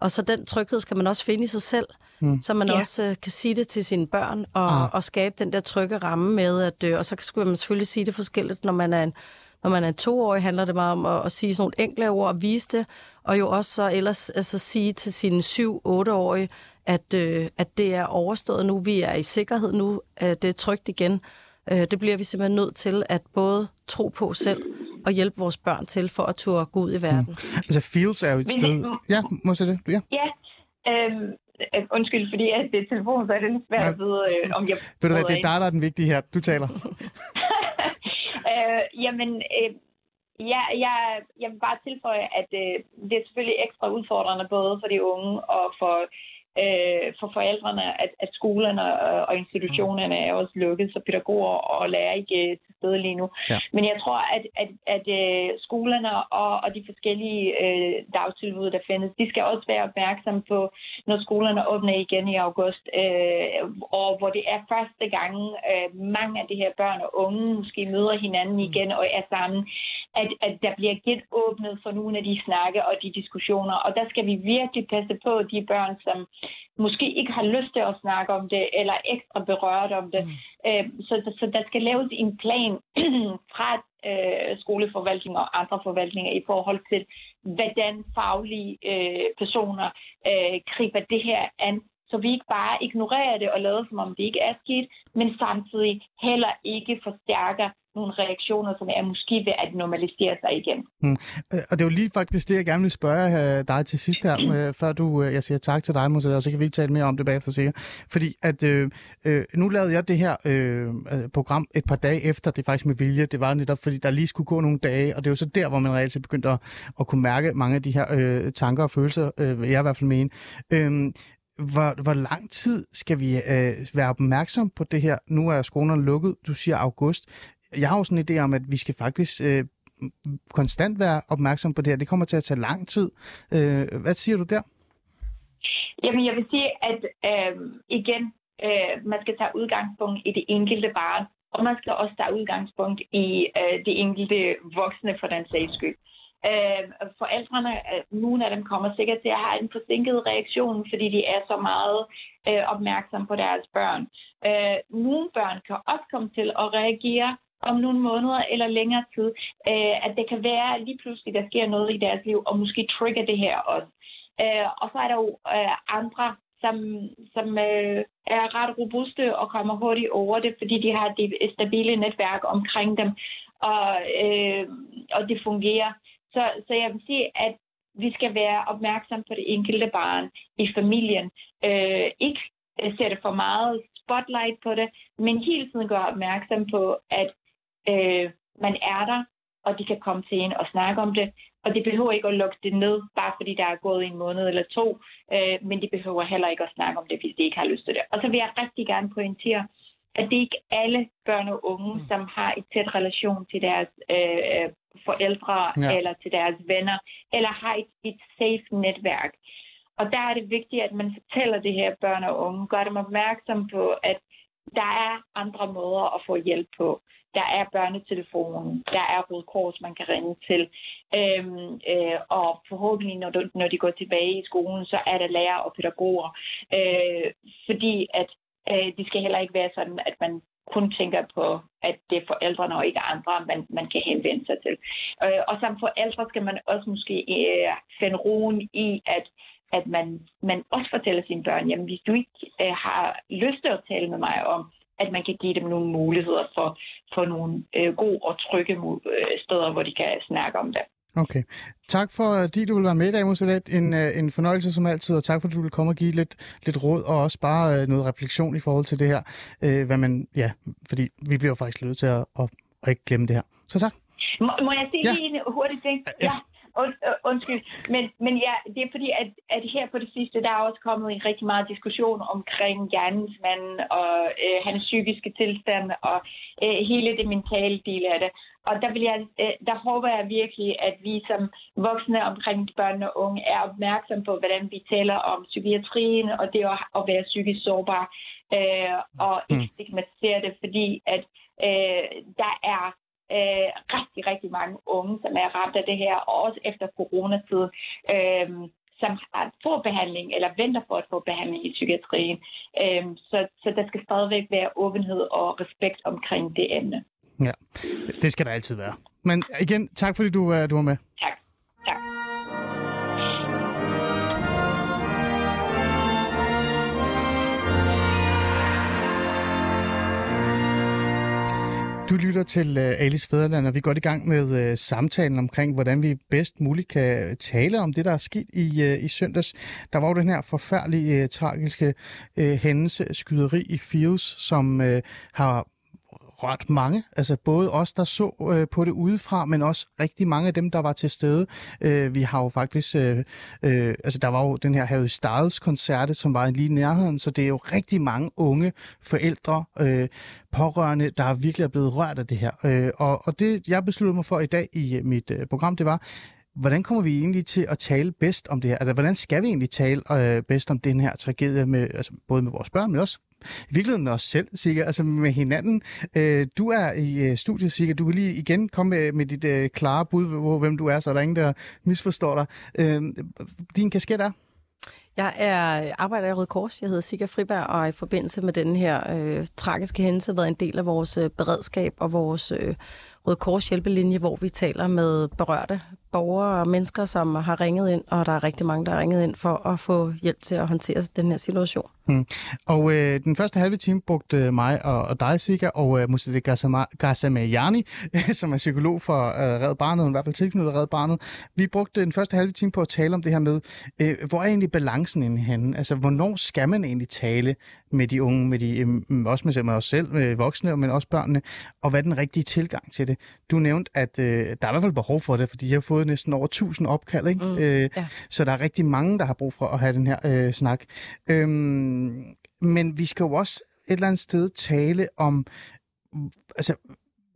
Og så den tryghed skal man også finde i sig selv, mm. så man ja. også uh, kan sige det til sine børn, og, ah. og skabe den der trygge ramme med, at, uh, og så skal man selvfølgelig sige det forskelligt, når man er en, når man er toårig, handler det meget om at, at sige sådan nogle enkle ord og vise det, og jo også så ellers altså, sige til sine 7-8-årige, at, uh, at det er overstået nu, vi er i sikkerhed nu, uh, det er trygt igen. Uh, det bliver vi simpelthen nødt til at både tro på selv, og hjælpe vores børn til for at turde gå ud i verden. Mm. Altså Fields er jo et sted... Ja, må jeg det? Ja. ja. Øhm, undskyld, fordi at det er telefon, så er det lidt svært ja. at vide, øh, om jeg... Ved du hvad, det er dig, der er den vigtige her. Du taler. øh, jamen, øh, ja, jeg, jeg vil bare tilføje, at øh, det er selvfølgelig ekstra udfordrende både for de unge og for øh, for forældrene, at, at skolerne og institutionerne er også lukket, så pædagoger og lærer ikke til stede lige nu. Ja. Men jeg tror, at, at, at øh, skolerne og, og de forskellige øh, dagtilbud, der findes, de skal også være opmærksomme på, når skolerne åbner igen i august, øh, og hvor det er første gang, øh, mange af de her børn og unge måske møder hinanden igen og er sammen, at, at der bliver genåbnet for nogle af de snakke og de diskussioner. Og der skal vi virkelig passe på de børn, som måske ikke har lyst til at snakke om det, eller ekstra berørt om det. Mm. Øh, så, så der skal laves en plan fra øh, skoleforvaltning og andre forvaltninger i forhold til, hvordan faglige øh, personer øh, griber det her an, så vi ikke bare ignorerer det og lader som om det ikke er sket, men samtidig heller ikke forstærker nogle reaktioner, som er måske ved at normalisere sig igen. Mm. Og det er jo lige faktisk det, jeg gerne vil spørge øh, dig til sidst her, øh, før du, øh, jeg siger tak til dig, Musa, og så kan vi tale mere om det bagefter sikkert. Fordi at øh, nu lavede jeg det her øh, program et par dage efter, det er faktisk med vilje, det var netop fordi, der lige skulle gå nogle dage, og det er jo så der, hvor man reelt set begyndte at, at kunne mærke mange af de her øh, tanker og følelser, øh, jeg i hvert fald mene. Øh, hvor, hvor lang tid skal vi øh, være opmærksom på det her? Nu er skolerne lukket, du siger august jeg har jo sådan en idé om, at vi skal faktisk øh, konstant være opmærksom på det her. Det kommer til at tage lang tid. Øh, hvad siger du der? Jamen, jeg vil sige, at øh, igen, øh, man skal tage udgangspunkt i det enkelte barn, og man skal også tage udgangspunkt i øh, det enkelte voksne for den sags skyld. Øh, forældrene, øh, nogle af dem kommer sikkert til at have en forsinket reaktion, fordi de er så meget øh, opmærksomme på deres børn. Øh, nogle børn kan også komme til at reagere om nogle måneder eller længere tid, øh, at det kan være lige pludselig, der sker noget i deres liv, og måske trigger det her også. Øh, og så er der jo øh, andre, som, som øh, er ret robuste og kommer hurtigt over det, fordi de har et stabile netværk omkring dem, og, øh, og det fungerer. Så, så jeg vil sige, at vi skal være opmærksom på det enkelte barn i familien. Øh, ikke sætte for meget spotlight på det, men hele tiden gøre opmærksom på, at øh, man er der, og de kan komme til en og snakke om det. Og de behøver ikke at lukke det ned, bare fordi der er gået en måned eller to, øh, men de behøver heller ikke at snakke om det, hvis de ikke har lyst til det. Og så vil jeg rigtig gerne pointere, at det ikke alle børn og unge, mm. som har et tæt relation til deres øh, forældre ja. eller til deres venner, eller har et, et safe netværk. Og der er det vigtigt, at man fortæller det her børn og unge, gør dem opmærksom på, at der er andre måder at få hjælp på. Der er børnetelefonen, der er Røde Kors, man kan ringe til. Øhm, øh, og forhåbentlig, når, du, når de går tilbage i skolen, så er der lærer og pædagoger. Øh, fordi at øh, det skal heller ikke være sådan, at man kun tænker på, at det er forældrene og ikke andre, man, man kan henvende sig til. Øh, og som forældre skal man også måske øh, finde roen i, at at man, man også fortæller sine børn, jamen hvis du ikke øh, har lyst til at tale med mig om, at man kan give dem nogle muligheder for, for nogle øh, gode og trygge øh, steder, hvor de kan snakke om det. Okay. Tak for, at du vil være med i dag, Musalet. En, øh, en fornøjelse som altid, og tak for, at du vil komme og give lidt, lidt råd og også bare øh, noget refleksion i forhold til det her. Øh, hvad man, ja, fordi vi bliver faktisk nødt til at, at, at ikke glemme det her. Så tak. Må, må jeg sige ja. lige en hurtig ting? Ja. ja. Und, uh, undskyld, men, men ja, det er fordi, at, at her på det sidste, der er også kommet en rigtig meget diskussion omkring gerningsmanden og øh, hans psykiske tilstand og øh, hele det mentale del af det. Og der, vil jeg, øh, der håber jeg virkelig, at vi som voksne omkring børn og unge er opmærksom på, hvordan vi taler om psykiatrien og det at, at være psykisk sårbar øh, og ikke mm. stigmatisere det, fordi at øh, der er øh, rigtig, rigtig mange unge, som er ramt af det her, og også efter coronatid, øh, som har fået behandling eller venter på at få behandling i psykiatrien. Øh, så, så der skal stadigvæk være åbenhed og respekt omkring det emne. Ja, det skal der altid være. Men igen, tak fordi du, øh, du var med. Tak. tak. Du lytter til uh, Alice Fæderland, og vi går i gang med uh, samtalen omkring, hvordan vi bedst muligt kan tale om det, der er sket i, uh, i søndags. Der var jo den her forfærdelige, uh, tragiske uh, hændelse, skyderi i Fields, som uh, har ret mange. Altså både os, der så øh, på det udefra, men også rigtig mange af dem, der var til stede. Øh, vi har jo faktisk, øh, øh, altså der var jo den her Harry Styles koncert, som var lige i nærheden, så det er jo rigtig mange unge forældre, øh, pårørende, der virkelig er blevet rørt af det her. Øh, og, og det, jeg besluttede mig for i dag i øh, mit øh, program, det var, hvordan kommer vi egentlig til at tale bedst om det her? Altså, hvordan skal vi egentlig tale øh, bedst om den her tragedie, med, altså, både med vores børn, men også i virkeligheden med os selv, Sikker, altså med hinanden. Øh, du er i øh, studiet, Sikker, Du vil lige igen komme med, med dit øh, klare bud på, hvem du er, så der er ingen, der misforstår dig. Øh, din kasket er? Jeg er arbejder i Røde Kors. Jeg hedder Sigga Friberg, og i forbindelse med den her øh, tragiske hændelse været en del af vores øh, beredskab og vores øh, Røde Kors hjælpelinje, hvor vi taler med berørte borgere og mennesker, som har ringet ind, og der er rigtig mange, der har ringet ind for at få hjælp til at håndtere den her situation. Mm. Og øh, den første halve time brugte øh, mig og, og dig, Sika, og øh, Mustafa Ghasamajani, som er psykolog for øh, Red Barnet, i hvert fald tilknyttet Red Barnet. Vi brugte den første halve time på at tale om det her med, øh, hvor er egentlig balancen inde henne? Altså, hvornår skal man egentlig tale med de unge, med de, øh, også med, med os selv, med voksne, men også børnene, og hvad er den rigtige tilgang til det? Du nævnte, at øh, der er i hvert fald behov for det, fordi jeg har fået næsten over 1000 opkald, ikke? Mm, øh, ja. så der er rigtig mange, der har brug for at have den her øh, snak. Øhm, men vi skal jo også et eller andet sted tale om, altså,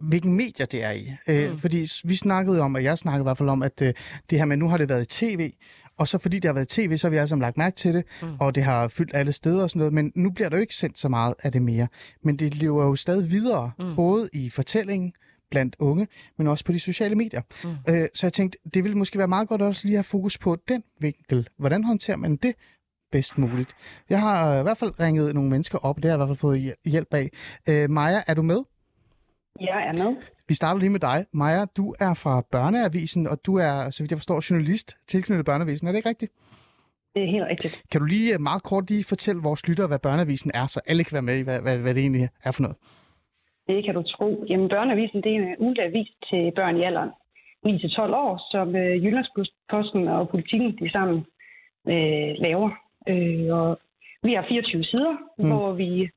hvilken medier det er i. Øh, Mm. Fordi vi snakkede om, og jeg snakkede i hvert fald om, at øh, det her med, nu har det været i tv, og så fordi det har været i tv, så har vi alle sammen lagt mærke til det, mm. og det har fyldt alle steder og sådan noget, men nu bliver der jo ikke sendt så meget af det mere. Men det lever jo stadig videre, mm. både i fortællingen, blandt unge, men også på de sociale medier. Mm. Øh, så jeg tænkte, det ville måske være meget godt også lige at have fokus på den vinkel. Hvordan håndterer man det bedst muligt? Jeg har øh, i hvert fald ringet nogle mennesker op, det har jeg i hvert fald fået hj- hjælp af. Øh, Maja, er du med? Jeg er med. Vi starter lige med dig. Maja, du er fra Børneavisen, og du er, så vidt jeg forstår, journalist tilknyttet Børneavisen. Er det ikke rigtigt? Det er helt rigtigt. Kan du lige øh, meget kort lige fortælle vores lyttere, hvad Børneavisen er, så alle kan være med i, hvad, hvad, hvad det egentlig er for noget? Det kan du tro. Jamen, Børneavisen det er en ugentlig avis til børn i alderen 9-12 år, som øh, Jyllandsposten og Politikken de sammen øh, laver. Øh, og vi har 24 sider, mm. hvor vi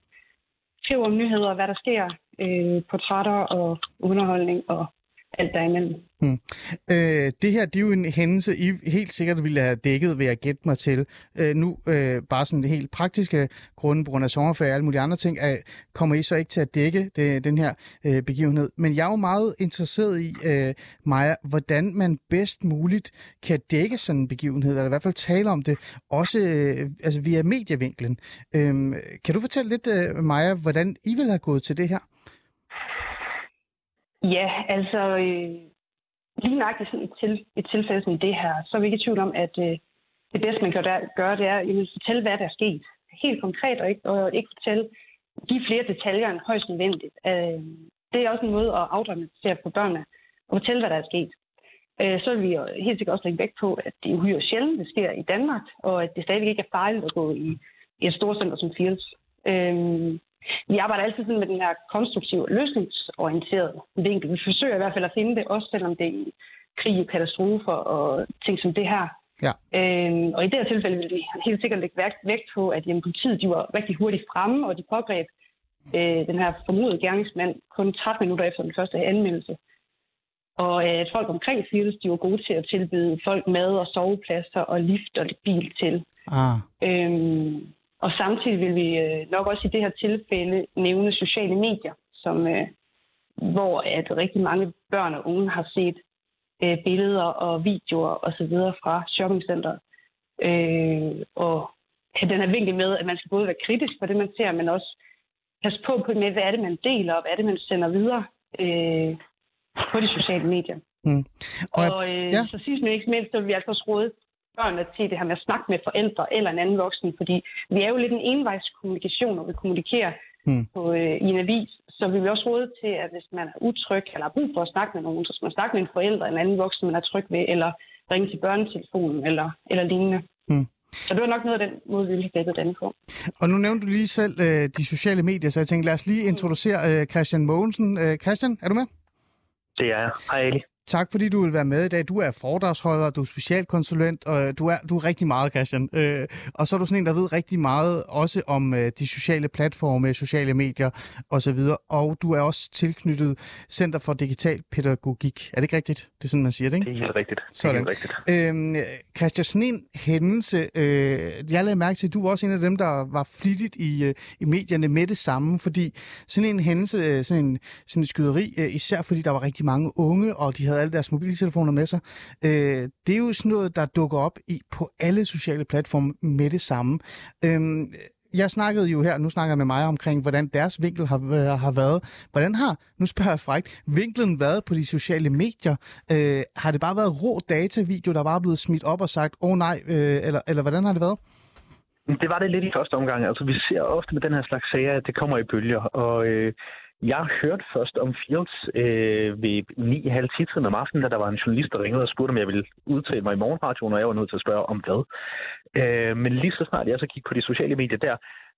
skriver om nyheder, hvad der sker, øh, portrætter og underholdning og alt derimellem. Hmm. Øh, det her, det er jo en hændelse, I helt sikkert ville have dækket ved at gætte mig til. Øh, nu, øh, bare sådan det helt praktiske grunde, på grund af sommerferie og alle mulige andre ting, at, kommer I så ikke til at dække det, den her øh, begivenhed. Men jeg er jo meget interesseret i, øh, Maja, hvordan man bedst muligt kan dække sådan en begivenhed, eller i hvert fald tale om det, også øh, altså via medievinklen. Øh, kan du fortælle lidt, øh, Maja, hvordan I vil have gået til det her? Ja, altså øh, lige nøjagtigt sådan et, til, et tilfælde som det her, så er vi ikke i tvivl om, at øh, det bedste, man kan gøre, det er at fortælle, hvad der er sket. Helt konkret, og ikke, og ikke fortælle, give flere detaljer end højst nødvendigt. Øh, det er også en måde at afdramatisere for børnene, og fortælle, hvad der er sket. Øh, så vil vi helt sikkert også lægge vægt på, at det er uhyre sjældent, det sker i Danmark, og at det stadig ikke er farligt at gå i, i et stort center som Fields. Øh, vi arbejder altid sådan med den her konstruktive løsningsorienterede vinkel. Vi forsøger i hvert fald at finde det, også selvom det er i krig og katastrofer og ting som det her. Ja. Øhm, og i det her tilfælde vil vi helt sikkert lægge vægt, vægt på, at jamen, politiet de var rigtig hurtigt fremme, og de pågreb øh, den her formodede gerningsmand kun 13 minutter efter den første anmeldelse. Og øh, at folk omkring Fields, de var gode til at tilbyde folk mad og sovepladser og lift og lidt bil til. Ah, Øhm, og samtidig vil vi øh, nok også i det her tilfælde nævne sociale medier, som, øh, hvor at rigtig mange børn og unge har set øh, billeder og videoer osv. fra shoppingcenteret. Øh, og have den her vinkel med, at man skal både være kritisk for det, man ser, men også passe på, på med, hvad er det, man deler, og hvad er det, man sender videre øh, på de sociale medier. mm. Og, Og øh, ja. så sidst men ikke mindst, så vil vi altså også råde børnene til det her med at snakke med forældre eller en anden voksen, fordi vi er jo lidt en envejskommunikation, når vi kommunikerer Mm. på, øh, i en avis. Så vi vil også råde til, at hvis man er utryg eller har brug for at snakke med nogen, så skal man snakke med en forælder eller en anden voksen, man er tryg ved, eller ringe til børnetelefonen eller, eller lignende. Mm. Så det var nok noget af den måde, vi ville have den på. Og nu nævnte du lige selv øh, de sociale medier, så jeg tænkte, lad os lige introducere øh, Christian Mogensen. Øh, Christian, er du med? Det er jeg. Hej Ali. Tak fordi du vil være med i dag. Du er foredragsholder, du er specialkonsulent, og du er, du er rigtig meget, Christian. Øh, og så er du sådan en, der ved rigtig meget også om øh, de sociale platforme, sociale medier osv. Og du er også tilknyttet Center for Digital Pædagogik. Er det ikke rigtigt? Det er sådan, man siger det, ikke? Det er helt rigtigt. Sådan. Det er helt rigtigt. Øhm, Christian, sådan en hændelse, øh, jeg lagde mærke til, at du var også en af dem, der var flittigt i, øh, i medierne med det samme, fordi sådan en hændelse, øh, sådan en, sådan en skyderi, øh, især fordi der var rigtig mange unge, og de havde alle deres mobiltelefoner med sig, øh, det er jo sådan noget, der dukker op i på alle sociale platforme med det samme. Øh, jeg snakkede jo her, nu snakker jeg med mig omkring, hvordan deres vinkel har, øh, har været. Hvordan har, nu spørger jeg frækt, vinklen været på de sociale medier? Øh, har det bare været rå datavideo, der bare er blevet smidt op og sagt, åh oh, nej, øh, eller, eller hvordan har det været? Det var det lidt i første omgang. Altså, vi ser ofte med den her slags sager, at det kommer i bølger. Og øh, jeg hørte først om Fields øh, ved 9.30 tiden om aftenen, da der var en journalist, der ringede og spurgte, om jeg ville udtale mig i morgenradioen, og jeg var nødt til at spørge om hvad. Øh, men lige så snart jeg så gik på de sociale medier der,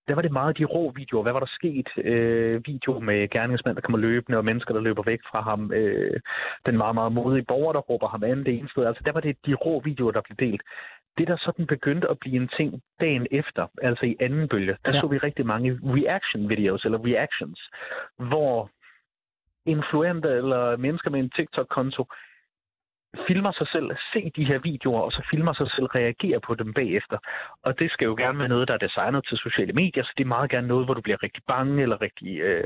der var det meget de rå videoer. Hvad var der sket? Øh, video med gerningsmænd, der kommer løbende, og mennesker, der løber væk fra ham. Øh, den meget, meget modige borger, der råber ham an det ene sted. Altså, der var det de rå videoer, der blev delt. Det, der sådan begyndte at blive en ting dagen efter, altså i anden bølge, der Ja. så vi rigtig mange reaction videos, eller reactions, hvor influenter eller mennesker med en TikTok-konto filmer sig selv, se de her videoer, og så filmer sig selv, reagere på dem bagefter. Og det skal jo gerne være noget, der er designet til sociale medier, så det er meget gerne noget, hvor du bliver rigtig bange, eller rigtig øh,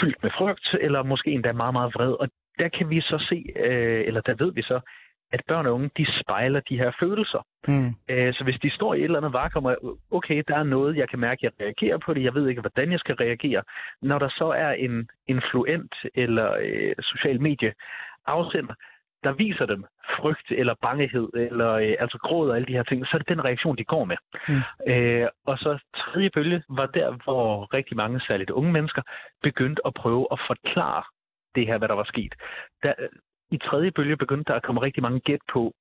fyldt med frygt, eller måske endda meget, meget vred. Og der kan vi så se, øh, eller der ved vi så, at børn og unge, de spejler de her følelser. Mm. Øh, så hvis de står i et eller andet vakuum, og okay, der er noget, jeg kan mærke, jeg reagerer på det, jeg ved ikke, hvordan jeg skal reagere. Når der så er en influent eller øh, social medie afsender, der viser dem frygt eller bangehed, eller øh, altså gråd og alle de her ting, så er det den reaktion, de går med. Mm. Øh, og så tredje bølge var der, hvor rigtig mange, særligt unge mennesker, begyndte at prøve at forklare det her, hvad der var sket. Der, I tredje bølge begyndte der at komme rigtig mange gæt på,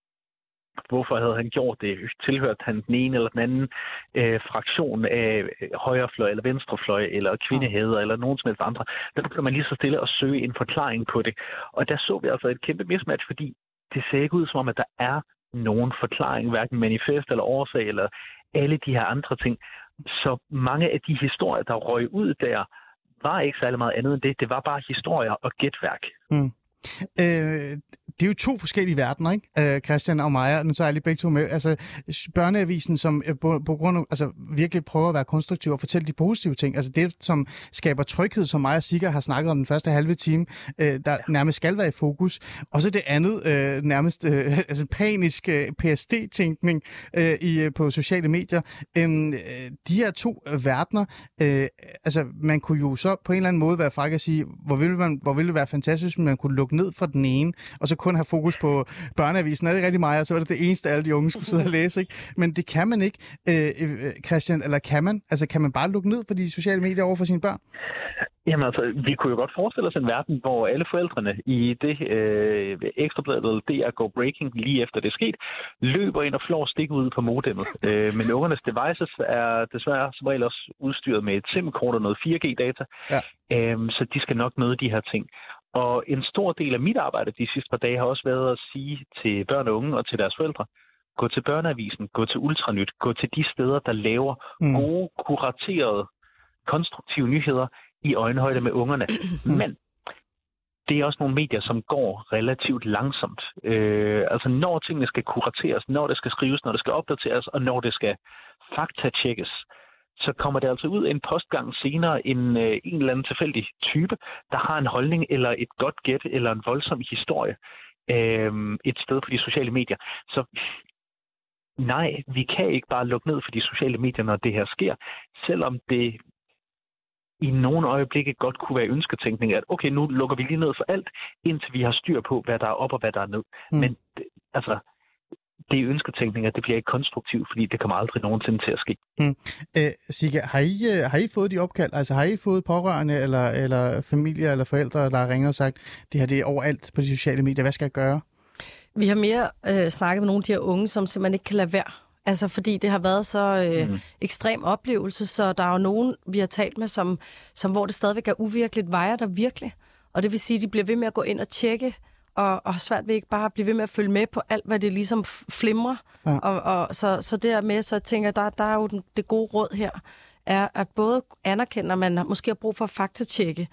hvorfor havde han gjort det? Tilhørte han den ene eller den anden øh, fraktion af øh, højrefløj eller venstrefløj eller kvindeheder eller nogen som helst andre? Der begynder man lige så stille at søge en forklaring på det. Og der så vi altså et kæmpe mismatch, fordi det ser ikke ud som om, at der er nogen forklaring, hverken manifest eller årsag eller alle de her andre ting. Så mange af de historier, der røg ud der, var ikke særlig meget andet end det. Det var bare historier og gætværk. Mm. Øh, det er jo to forskellige verdener, ikke? Øh, Christian og Maja, nu så er jeg lige begge to med. Altså, børneavisen, som øh, på, på grund af, altså, virkelig prøver at være konstruktiv og fortælle de positive ting. Altså det, som skaber tryghed, som Maja Sikker har snakket om den første halve time, øh, der nærmest skal være i fokus. Og så det andet, øh, nærmest øh, altså panisk øh, PSD-tænkning øh, i, øh, på sociale medier. Øh, de her to verdener, øh, altså man kunne jo så på en eller anden måde være fræk at sige, hvor ville, man, hvor ville det være fantastisk, hvis man kunne lukke ned for den ene, og så kun have fokus på børneavisen. Er det rigtig meget? Og så var det det eneste, alle de unge skulle sidde og læse. Ikke? Men det kan man ikke, øh, øh, Christian, eller kan man? Altså kan man bare lukke ned for de sociale medier over for sine børn? Jamen altså, vi kunne jo godt forestille os en verden, hvor alle forældrene i det øh, ekstrabladet eller DR Go Breaking, lige efter det er sket, løber ind og flår stik ud på modemmet. øh, men ungernes devices er desværre som regel også udstyret med et SIM-kort og noget 4G-data, ja. øh, så de skal nok møde de her ting. Og en stor del af mit arbejde de sidste par dage har også været at sige til børn og unge og til deres forældre, gå til børneavisen, gå til Ultranyt, gå til de steder, der laver mm. gode, kuraterede, konstruktive nyheder i øjenhøjde med ungerne. Mm. Men det er også nogle medier, som går relativt langsomt. Øh, altså når tingene skal kurateres, når det skal skrives, når det skal opdateres, og når det skal faktatjekkes, så kommer det altså ud en postgang senere en, øh, en eller anden tilfældig type, der har en holdning eller et godt gæt eller en voldsom historie øh, et sted på de sociale medier. Så nej, vi kan ikke bare lukke ned for de sociale medier, når det her sker, selvom det i nogle øjeblikke godt kunne være ønsketænkning, at okay, nu lukker vi lige ned for alt, indtil vi har styr på, hvad der er op og hvad der er ned. Mm. Men altså, det er ønsketænkning, at det bliver ikke konstruktivt, fordi det kommer aldrig nogensinde til at ske. Mm. Øh, Sigge, har I, øh, har I fået de opkald? Altså har I fået pårørende eller, eller familie eller forældre, der har ringet og sagt, det her det er overalt på de sociale medier, hvad skal jeg gøre? Vi har mere øh, snakket med nogle af de her unge, som simpelthen ikke kan lade være. Altså fordi det har været så øh, mm. ekstrem oplevelse, så der er jo nogen, vi har talt med, som, som hvor det stadigvæk er uvirkeligt, vejer der virkelig. Og det vil sige, at de bliver ved med at gå ind og tjekke og, og har svært ved ikke bare at blive ved med at følge med på alt, hvad det ligesom flimrer. Ja. Og, og, så, så dermed, så tænker jeg, der, der er jo den, det gode råd her, er at både anerkende, at man måske har brug for at faktatjekke,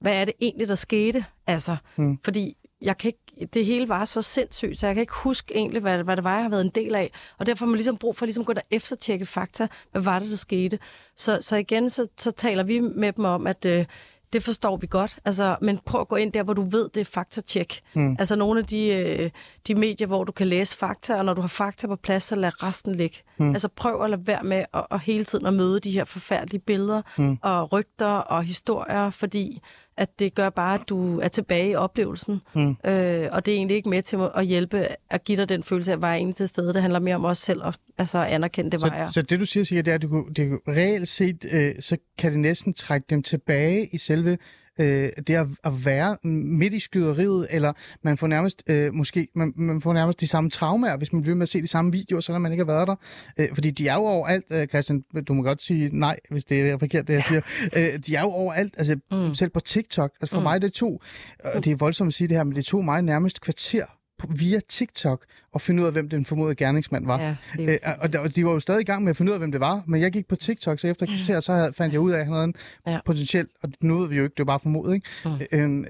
hvad er det egentlig, der skete? Altså, mm. fordi jeg kan ikke, det hele var så sindssygt, så jeg kan ikke huske egentlig, hvad, hvad det var, jeg har været en del af. Og derfor har man ligesom brug for ligesom at gå der eftertjekke fakta, hvad var det, der skete. Så, så igen, så, så taler vi med dem om, at øh, det forstår vi godt. Altså, men prøv at gå ind der, hvor du ved, det er faktatjek. Mm. Altså nogle af de, øh, de medier, hvor du kan læse fakta, og når du har fakta på plads, så lad resten ligge. Mm. Altså prøv at lade være med at, at hele tiden at møde de her forfærdelige billeder mm. og rygter og historier, fordi at det gør bare, at du er tilbage i oplevelsen. Mm. Øh, og det er egentlig ikke med til at hjælpe at give dig den følelse af, at jeg egentlig til stede. Det handler mere om os selv at altså, anerkende, det så, var jeg. Så det du siger, siger det er, at du, det, reelt set, øh, så kan det næsten trække dem tilbage i selve øh, det at, at være midt i skyderiet, eller man får nærmest øh, måske man, man får nærmest de samme traumer, hvis man bliver med at se de samme videoer, selvom man ikke har været der. Øh, fordi de er jo overalt, øh, Christian, du må godt sige nej, hvis det er forkert, det jeg siger. Øh, de er jo overalt, altså mm. selv på TikTok. Altså for mm. mig, det to, og det er voldsomt at sige det her, men det tog mig nærmest kvarter via TikTok og finde ud af, hvem den formodede gerningsmand var. Ja, det øh, og, og de var jo stadig i gang med at finde ud af, hvem det var, men jeg gik på TikTok, så efter kvarter, så fandt jeg ud af, at han havde en ja. potentiel, og nu ved vi jo ikke, det var bare formodet, ikke? Mm. Øh,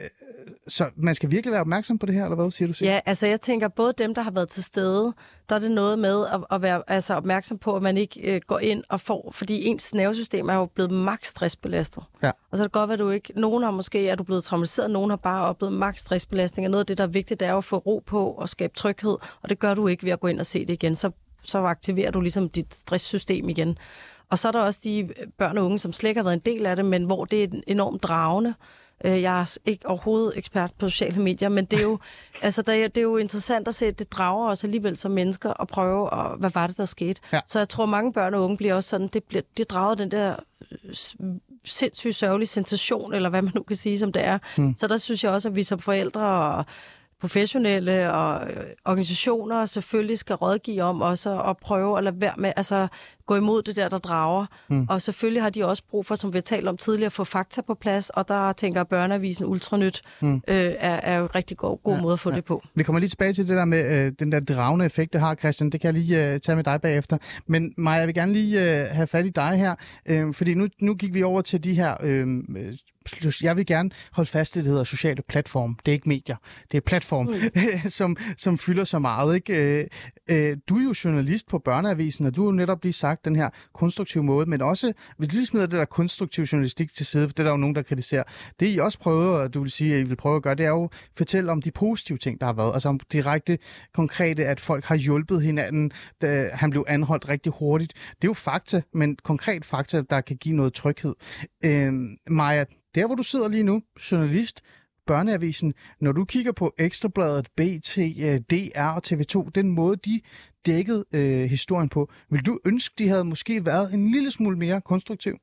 så man skal virkelig være opmærksom på det her, eller hvad siger du? Signe? Ja, altså jeg tænker, både dem, der har været til stede, der er det noget med at, at være altså, opmærksom på, at man ikke øh, går ind og får, fordi ens nervesystem er jo blevet maks stressbelastet. Ja. Og så er det godt, at du ikke, nogen har måske, er du blevet traumatiseret, nogen har bare oplevet maks stressbelastning, og noget af det, der er vigtigt, det er at få ro på og skabe tryghed, og det gør du ikke ved at gå ind og se det igen, så, så aktiverer du ligesom dit stresssystem igen. Og så er der også de børn og unge, som slet ikke har været en del af det, men hvor det er enormt dragende. Øh, Jeg er ikke overhovedet ekspert på sociale medier, men det er jo, altså, det er, det er jo interessant at se, at det drager os alligevel som mennesker at prøve, at, hvad var det, der skete. Ja. Så jeg tror, mange børn og unge bliver også sådan, det, bliver, det drager den der øh, sindssygt sørgelige sensation, eller hvad man nu kan sige, som det er. Mm. Så der synes jeg også, at vi som forældre og professionelle og øh, organisationer selvfølgelig skal rådgive om også at prøve at lade være med, altså gå imod det der, der drager. Mm. Og selvfølgelig har de også brug for, som vi har talt om tidligere, at få fakta på plads, og der tænker børneavisen Ultranyt mm. øh, er, er jo en rigtig god, god ja, måde at få ja. det på. Vi kommer lige tilbage til det der med øh, den der dragende effekt, det har, Christian. Det kan jeg lige øh, tage med dig bagefter. Men Maja, jeg vil gerne lige øh, have fat i dig her, øh, fordi nu, nu gik vi over til de her... Øh, jeg vil gerne holde fast i det, der hedder sociale platform. Det er ikke medier, det er platform, mm. som, som fylder så meget. Ikke? Øh, øh, du er jo journalist på Børneavisen, og du har jo netop lige sagt den her konstruktive måde, men også, hvis du lige smider det der konstruktive journalistik til side, for det er der jo nogen, der kritiserer, det I også prøver, og du vil sige, at I vil prøve at gøre, det er jo fortælle om de positive ting, der har været. Altså om direkte konkrete, at folk har hjulpet hinanden, da han blev anholdt rigtig hurtigt. Det er jo fakta, men konkret fakta, der kan give noget tryghed. Øh, Maja, der hvor du sidder lige nu, journalist, Børneavisen, når du kigger på Ekstrabladet, BT, øh, DR og TV2, den måde de dækkede øh, historien på, vil du ønske, de havde måske været en lille smule mere konstruktiv?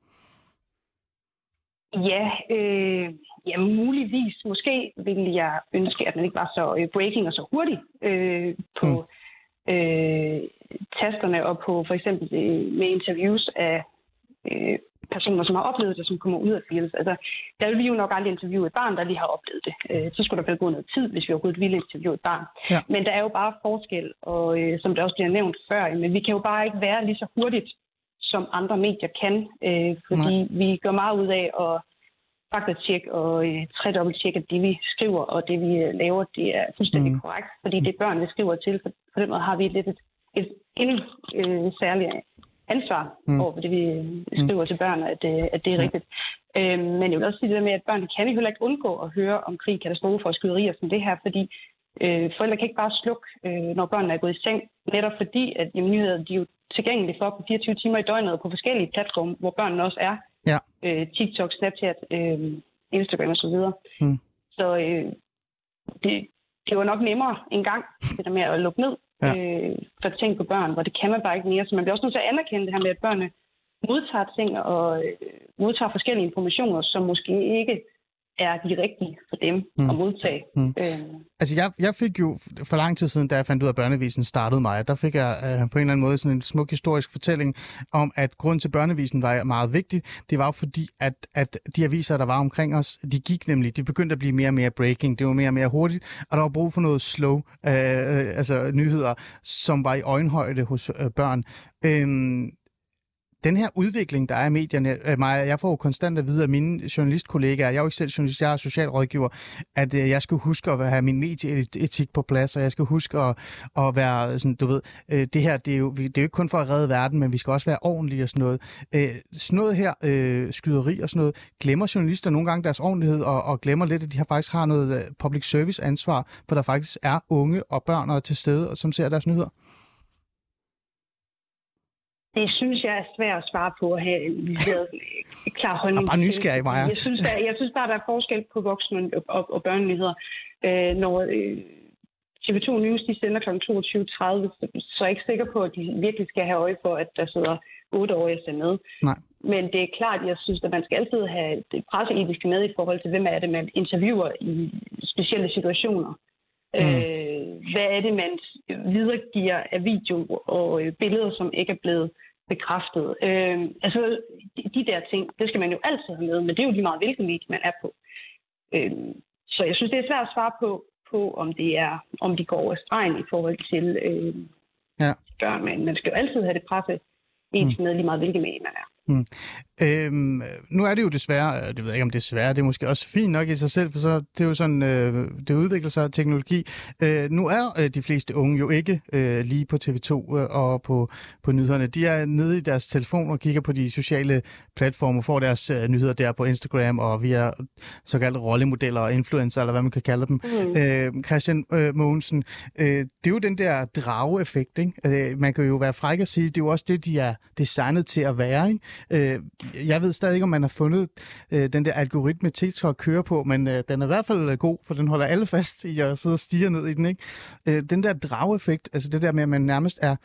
Ja, øh, ja, muligvis. Måske ville jeg ønske, at man ikke var så øh, breaking og så hurtig øh, på mm. øh, tasterne og på for eksempel øh, med interviews af øh, personer, som har oplevet det, som kommer ud af fields. Altså, der vil vi jo nok aldrig interviewe et barn, der lige har oplevet det. Øh, så skulle der vel gå noget tid, hvis vi overhovedet ville interviewe et barn. Ja. Men der er jo bare forskel, og øh, som det også bliver nævnt før, men vi kan jo bare ikke være lige så hurtigt, som andre medier kan, øh, fordi Nej. vi gør meget ud af at faktatjekke og øh, tredobbelttjekke, at det vi skriver og det vi øh, laver, det er fuldstændig Mm. mm. korrekt, fordi det er børn, vi skriver til. For, på den måde har vi lidt et, et endnu øh, særligt ansvar Mm. mm. over for det, vi øh, skriver mm. til børn, at, øh, at det er Ja. rigtigt. Øh, men jeg vil også sige det der med, at børn kan jo heller ikke undgå at høre om krig, katastrofer og skyderier som det her, fordi øh, forældre kan ikke bare slukke, øh, når børnene er gået i seng, netop fordi, at jamen, nyheder de er jo tilgængelige for på 24 timer i døgnet på forskellige platforme, hvor børnene også er. Ja. Øh, TikTok, Snapchat, øh, Instagram osv. Mm. Så øh, det, det var nok nemmere en gang, det der med at lukke ned Ja. øh, for ting på børn, hvor det kan man bare ikke mere. Så man bliver også nødt til at anerkende det her med, at børnene modtager ting og øh, modtager forskellige informationer, som måske ikke er de rigtige for dem Mm. at modtage. Mm. Øh, Altså, jeg, jeg fik jo for lang tid siden, da jeg fandt ud af, at børnevisen startede mig, der fik jeg øh, på en eller anden måde sådan en smuk historisk fortælling om, at grund til, børnevisen var meget vigtig, det var jo fordi, at, at de aviser, der var omkring os, de gik nemlig, de begyndte at blive mere og mere breaking, det var mere og mere hurtigt, og der var brug for noget slow, øh, øh, altså nyheder, som var i øjenhøjde hos øh, børn. Øhm, den her udvikling, der er i medierne, øh, Maja, jeg får jo konstant at vide af mine journalistkollegaer, jeg er jo ikke selv journalist, jeg er socialrådgiver, at øh, jeg skal huske at have min medieetik på plads, og jeg skal huske at, at være sådan, du ved, øh, det her, det er, jo, det er jo ikke kun for at redde verden, men vi skal også være ordentlige og sådan noget. Øh, sådan noget her, øh, skyderi og sådan noget, glemmer journalister nogle gange deres ordentlighed, og, og glemmer lidt, at de har faktisk har noget øh, public service ansvar, for der faktisk er unge og børn og til stede, og som ser deres nyheder det synes jeg er svært at svare på at have en klar holdning. Jeg er bare nysgerrig, Maja. Jeg synes, der, jeg synes bare, der er forskel på voksne og, og, og børnenyheder. Øh, når øh, TV2 News de sender kl. 22.30, så, er jeg ikke sikker på, at de virkelig skal have øje for, at der sidder 8-årige og ser med. Nej. Men det er klart, jeg synes, at man skal altid have presseetiske med i forhold til, hvem er det, man interviewer i specielle situationer. Mm. Øh, hvad er det, man videregiver af video og øh, billeder, som ikke er blevet bekræftet? Øh, altså, de, de der ting, det skal man jo altid have med, men det er jo lige meget, hvilken medie man er på. Øh, så jeg synes, det er svært at svare på, på om, det er, om de går over stregen i forhold til øh, Ja. børn, men man skal jo altid have det presse etisk med, lige meget hvilken medie man er. Øhm, nu er det jo desværre, øh, det ved jeg ikke om det er svært, det er måske også fint nok i sig selv, for så det er jo sådan, øh, det udvikler sig teknologi. Øh, nu er øh, de fleste unge jo ikke øh, lige på TV2 øh, og på, på nyhederne. De er nede i deres telefon og kigger på de sociale platforme, får deres øh, nyheder der på Instagram og via såkaldte rollemodeller og influencer, eller hvad man kan kalde dem. Mm. Øh, Christian øh, Mogensen, øh, det er jo den der drage-effekt, ikke? Øh, man kan jo være fræk at sige, det er jo også det, de er designet til at være, ikke? Øh, jeg ved stadig ikke, om man har fundet øh, den der algoritme TikTok kører på, men øh, den er i hvert fald øh, god, for den holder alle fast i at sidde og stige ned i den. Ikke? Øh, den der drageffekt, altså det der med, at man nærmest er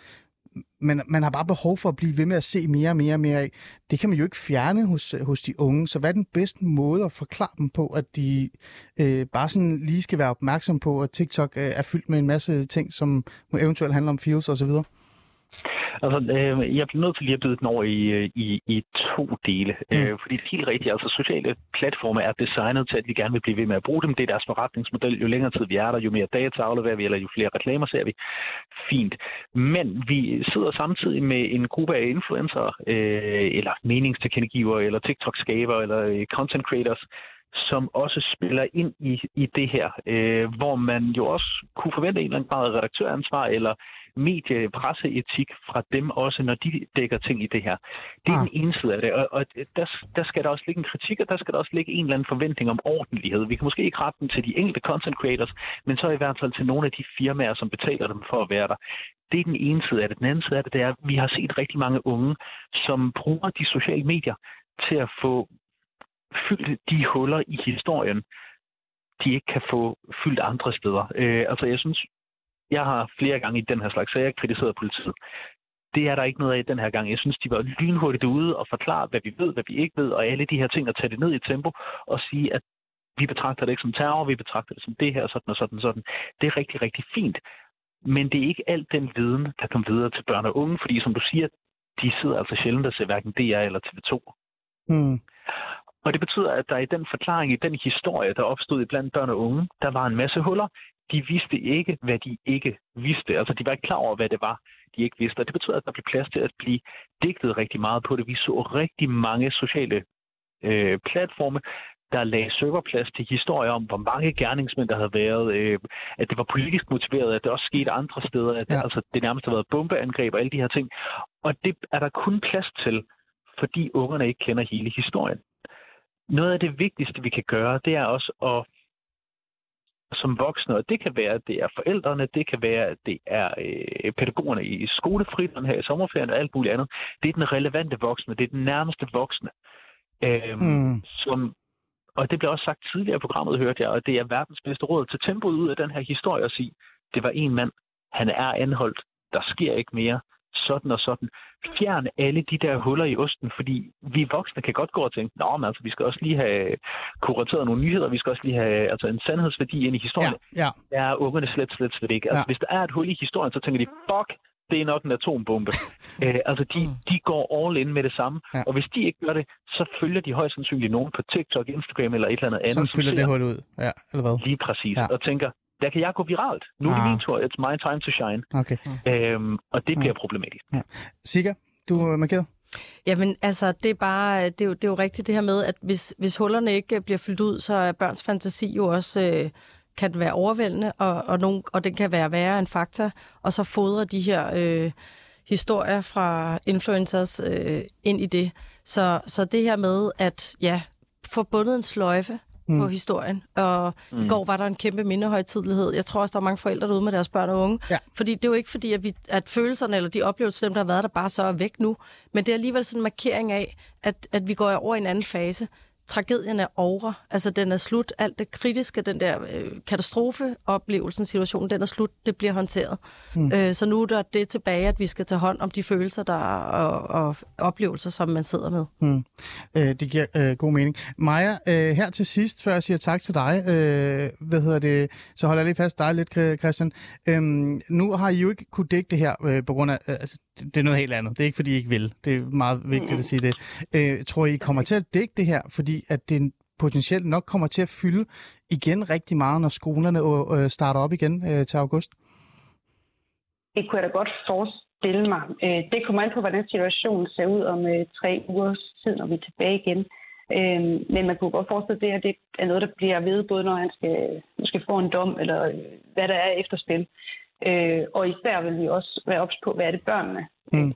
man, man har bare behov for at blive ved med at se mere og mere og mere af. Det kan man jo ikke fjerne hos, øh, hos de unge. Så hvad er den bedste måde at forklare dem på, at de øh, bare sådan lige skal være opmærksom på, at TikTok øh, er fyldt med en masse ting, som eventuelt handler om feels osv.? Altså, øh, jeg bliver nødt til lige at byde den over i, øh, i, i to dele. Mm. Øh, fordi det er helt rigtigt, altså sociale platforme er designet til, at vi gerne vil blive ved med at bruge dem. Det er deres forretningsmodel. Jo længere tid vi er der, jo mere data afleverer vi, eller jo flere reklamer ser vi. Fint. Men vi sidder samtidig med en gruppe af influencer, øh, eller meningstilkendegiver, eller TikTok-skaber, eller øh, content creators, som også spiller ind i, i det her, øh, hvor man jo også kunne forvente en eller anden grad af redaktøransvar eller mediepresseetik fra dem også, når de dækker ting i det her. Det er ah. den ene side af det, og, og der, der skal der også ligge en kritik, og der skal der også ligge en eller anden forventning om ordentlighed. Vi kan måske ikke rette den til de enkelte content creators, men så i hvert fald til nogle af de firmaer, som betaler dem for at være der. Det er den ene side af det. Den anden side af det, det er, at vi har set rigtig mange unge, som bruger de sociale medier til at få fyldt de huller i historien, de ikke kan få fyldt andre steder. Øh, altså jeg synes, jeg har flere gange i den her slags sager kritiseret politiet. Det er der ikke noget af den her gang. Jeg synes, de var lynhurtigt ude og forklare, hvad vi ved, hvad vi ikke ved, og alle de her ting, at tage det ned i tempo og sige, at vi betragter det ikke som terror, vi betragter det som det her, sådan og sådan og sådan. Det er rigtig, rigtig fint. Men det er ikke alt den viden, der kommer videre til børn og unge, fordi som du siger, de sidder altså sjældent og ser hverken DR eller TV2. Mm. Og det betyder, at der i den forklaring, i den historie, der opstod i blandt børn og unge, der var en masse huller. De vidste ikke, hvad de ikke vidste. Altså, de var ikke klar over, hvad det var, de ikke vidste. Og det betyder, at der blev plads til at blive digtet rigtig meget på det. Vi så rigtig mange sociale øh, platforme, der lagde serverplads til historier om, hvor mange gerningsmænd der havde været, øh, at det var politisk motiveret, at det også skete andre steder, at ja. altså, det nærmest har været bombeangreb og alle de her ting. Og det er der kun plads til, fordi ungerne ikke kender hele historien noget af det vigtigste, vi kan gøre, det er også at som voksne, og det kan være, at det er forældrene, det kan være, at det er øh, pædagogerne i skolefritiden her i sommerferien og alt muligt andet. Det er den relevante voksne, det er den nærmeste voksne. Øhm, mm. som, og det blev også sagt tidligere i programmet, hørte jeg, og det er verdens bedste råd til tempoet ud af den her historie at sige, det var en mand, han er anholdt, der sker ikke mere, sådan og sådan. Fjern alle de der huller i osten, fordi vi voksne kan godt gå og tænke, Nå, men altså, vi skal også lige have kurateret nogle nyheder, vi skal også lige have altså, en sandhedsværdi ind i historien. Ja, ja. Der er ungerne slet, slet, slet ikke. Altså, ja. Hvis der er et hul i historien, så tænker de, fuck, det er nok en atombombe. Æ, øh, altså, de, mm. de går all in med det samme. Ja. Og hvis de ikke gør det, så følger de højst sandsynligt nogen på TikTok, Instagram eller et eller andet andet. Så fylder det hul ud, ja, eller hvad? Lige præcis. Ja. Og tænker, der kan jeg gå viralt. Nu er det ah. min tur. It's my time to shine. Okay. Øhm, og det bliver ja. problematisk. Ja. Siga, du er markeret? Jamen, altså, det er bare, det er jo, det er jo rigtigt det her med, at hvis, hvis hullerne ikke bliver fyldt ud, så er børns fantasi jo også, øh, kan være overvældende, og, og, nogen, og den kan være værre end fakta, og så fodrer de her øh, historier fra influencers øh, ind i det. Så, så det her med, at ja, få bundet en sløjfe mm. på historien. Og mm. i går var der en kæmpe mindehøjtidlighed. Jeg tror også, der er mange forældre derude med deres børn og unge. Ja. Fordi det er jo ikke fordi, at, vi, at følelserne eller de oplevelser, dem der har været der, bare så er væk nu. Men det er alligevel sådan en markering af, at, at vi går over i en anden fase tragedien er over. Altså, den er slut. Alt det kritiske, den der øh, katastrofeoplevelsen, situationen, den er slut. Det bliver håndteret. Mm. Øh, så nu er der det tilbage, at vi skal tage hånd om de følelser der og, og oplevelser, som man sidder med. Mm. Øh, det giver øh, god mening. Maja, øh, her til sidst, før jeg siger tak til dig, øh, hvad hedder det, så holder jeg lige fast dig lidt, Christian. Øh, nu har I jo ikke kunne dække det her øh, på grund af, øh, altså, det er noget helt andet. Det er ikke, fordi I ikke vil. Det er meget vigtigt at sige det. Øh, tror I kommer til at dække det her, fordi at det potentielt nok kommer til at fylde igen rigtig meget, når skolerne øh, starter op igen øh, til august? Det kunne jeg da godt forestille stille mig. Øh, det kommer an på, hvordan situationen ser ud om øh, tre ugers tid, når vi er tilbage igen. Øh, men man kunne godt forestille, at det er noget, der bliver ved, både når han skal måske få en dom, eller øh, hvad der er efterspil. Øh, og især vil vi også være ops på, hvad er det børnene? Mm.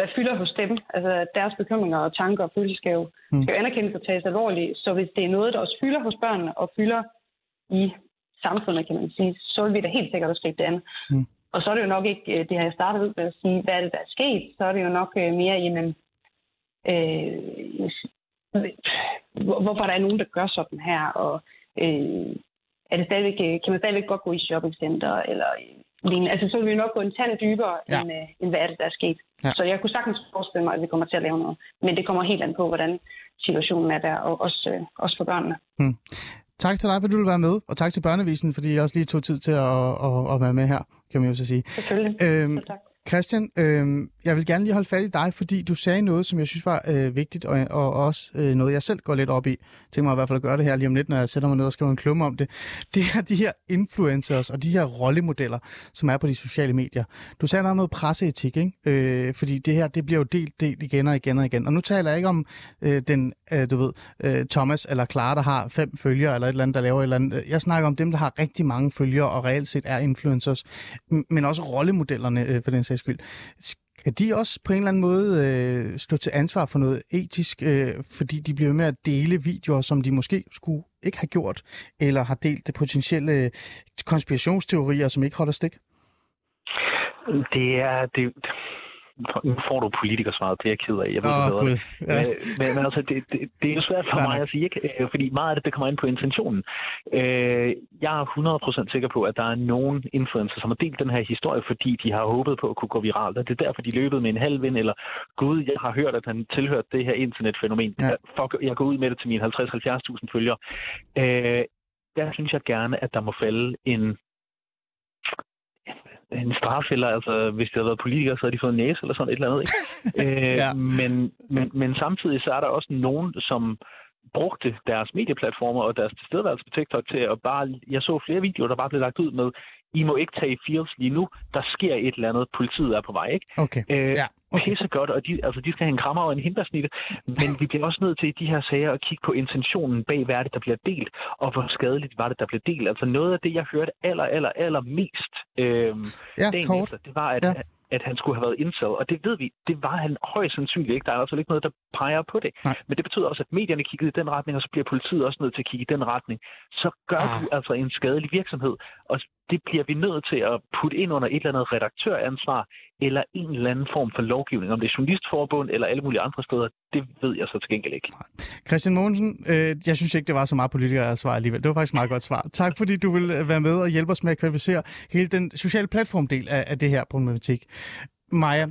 Hvad fylder hos dem? Altså deres bekymringer og tanker og følelser skal jo, mm. skal jo anerkendes og tages alvorligt. Så hvis det er noget, der også fylder hos børnene og fylder i samfundet, kan man sige, så vil vi da helt sikkert også gribe det andet. Mm. Og så er det jo nok ikke, øh, det har jeg startet ud med at sige, hvad er det, der er sket? Så er det jo nok øh, mere, jamen, øh, hvorfor der er nogen, der gør sådan her, og øh, er det stadigvæk, kan man stadigvæk godt gå i shoppingcenter, eller lignende. Altså, så vil vi nok gå en tand dybere, ja. end, øh, end hvad er det, der er sket. Ja. Så jeg kunne sagtens forestille mig, at vi kommer til at lave noget. Men det kommer helt an på, hvordan situationen er der, og også, øh, også for børnene. Hmm. Tak til dig, fordi du vil være med, og tak til Børnevisen, fordi jeg også lige tog tid til at, at, at være med her, kan man jo så sige. Selvfølgelig. Øhm, tak. Christian, øh, jeg vil gerne lige holde fat i dig, fordi du sagde noget, som jeg synes var øh, vigtigt, og, og også øh, noget, jeg selv går lidt op i. Tænk tænker mig i hvert fald at gøre det her lige om lidt, når jeg sætter mig ned og skriver en klumme om det. Det er de her influencers og de her rollemodeller, som er på de sociale medier. Du sagde, noget om noget presseetik, ikke? Øh, fordi det her, det bliver jo delt, delt igen og igen og igen. Og nu taler jeg ikke om øh, den, øh, du ved, øh, Thomas eller Clara, der har fem følgere, eller et eller andet, der laver et eller andet. Jeg snakker om dem, der har rigtig mange følgere, og reelt set er influencers, men også rollemodellerne øh, for den sags skyld. Skal de også på en eller anden måde øh, stå til ansvar for noget etisk, øh, fordi de bliver med at dele videoer, som de måske skulle ikke have gjort, eller har delt det potentielle konspirationsteorier, som ikke holder stik? Det er, det, nu får du politikersvaret, det er jeg ked af. Jeg ved oh, det bedre. Ja. Øh, men, men altså, det, det, det er jo svært for mig at sige, ikke? Øh, fordi meget af det, det kommer ind på intentionen. Øh, jeg er 100% sikker på, at der er nogen influencer, som har delt den her historie, fordi de har håbet på at kunne gå viralt. Og det er derfor, de løbet med en halv vind, eller gud, jeg har hørt, at han tilhørte det her internetfænomen. Ja. Fuck, jeg går ud med det til mine 50-70.000 følgere. der synes jeg gerne, at der må falde en en straf, eller altså, hvis det havde været politikere, så havde de fået en næse eller sådan et eller andet. Ikke? øh, ja. men, men, men samtidig så er der også nogen, som brugte deres medieplatformer og deres tilstedeværelse på TikTok til at bare... Jeg så flere videoer, der bare blev lagt ud med, I må ikke tage fields lige nu, der sker et eller andet, politiet er på vej, ikke? Okay, øh, ja. Okay. Pisse godt, og de, altså, de skal have en krammer og en hindbærsnitte, men vi bliver også nødt til i de her sager at kigge på intentionen bag, hvad er det, der bliver delt, og hvor skadeligt var det, der blev delt. Altså noget af det, jeg hørte aller, aller, aller mest øh, ja, dagen kort. efter, det var, at, ja at han skulle have været incel, og det ved vi, det var han højst sandsynligt ikke. Der er altså ikke noget, der peger på det. Nej. Men det betyder også, at medierne kiggede i den retning, og så bliver politiet også nødt til at kigge i den retning. Så gør ah. du altså en skadelig virksomhed, og det bliver vi nødt til at putte ind under et eller andet redaktøransvar, eller en eller anden form for lovgivning, om det er journalistforbund eller alle mulige andre steder, det ved jeg så til gengæld ikke. Christian Mogensen, øh, jeg synes ikke, det var så meget politikere alligevel. Det var faktisk et meget godt svar. Tak fordi du vil være med og hjælpe os med at kvalificere hele den sociale platformdel af, af det her problematik. Maja,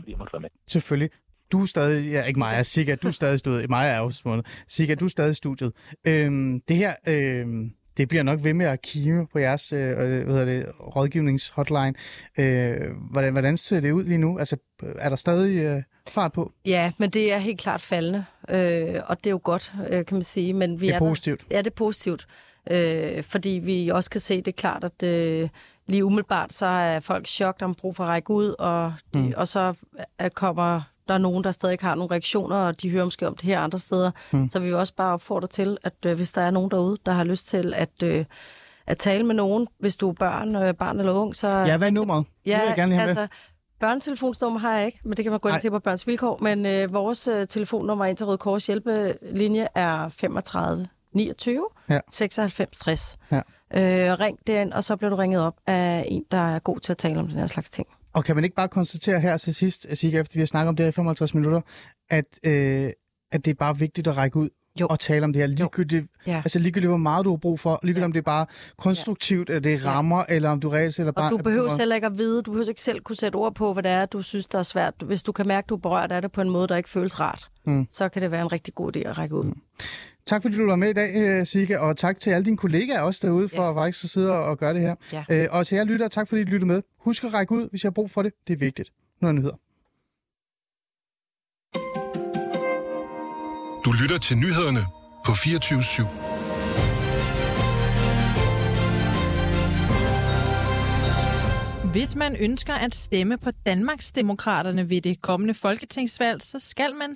selvfølgelig. Du er stadig, ja, ikke Maja, Sigga, du er stadig i studiet. Maja er smålet. Sigga, du er stadig i studiet. Øhm, det her, øhm, det bliver nok ved med at kime på jeres øh, øh hvad det, rådgivningshotline. Øh, hvordan, hvordan ser det ud lige nu? Altså, er der stadig øh, fart på? Ja, men det er helt klart faldende, øh, og det er jo godt, øh, kan man sige. Men vi det er, er positivt. Der, ja, det er positivt, øh, fordi vi også kan se, det er klart, at øh, lige umiddelbart, så er folk chok, der har brug for at række ud, og, de, mm. og så kommer der er nogen, der stadig har nogle reaktioner, og de hører måske om det her andre steder. Mm. Så vi vil også bare opfordre til, at øh, hvis der er nogen derude, der har lyst til at... Øh, at tale med nogen, hvis du er børn, øh, barn eller ung. Så, ja, hvad er nummeret? Ja, det vil jeg gerne have altså, med. Børnetelefonsnummer har jeg ikke, men det kan man gå ind og se på Børns Vilkår. Men øh, vores øh, telefonnummer ind til Røde Kors hjælpelinje er 35 29 ja. 96 60. Ja. Øh, ring derind, og så bliver du ringet op af en, der er god til at tale om den her slags ting. Og kan man ikke bare konstatere her til sidst, Sigge, efter vi har snakket om det her i 55 minutter, at, øh, at det er bare vigtigt at række ud? Jo. og tale om det her. Ligegyldigt, ja. altså ligegyldigt, hvor meget du har brug for. Ligegyldigt, ja. om det er bare konstruktivt, ja. eller det rammer, ja. eller om du reelt eller bare... Og du behøver selv ikke at vide, du behøver ikke selv kunne sætte ord på, hvad det er, du synes, der er svært. Hvis du kan mærke, at du er berørt af det på en måde, der ikke føles rart, mm. så kan det være en rigtig god idé at række ud. Mm. Tak fordi du var med i dag, øh, Sigge, og tak til alle dine kollegaer også derude for ja. faktisk at sidde og gøre det her. Ja. Øh, og til jer lytter, tak fordi I lyttede med. Husk at række ud, hvis jeg har brug for det. Det er vigtigt. Nu er nyheder. Du lytter til nyhederne på 24 /7. Hvis man ønsker at stemme på Danmarksdemokraterne ved det kommende folketingsvalg, så skal man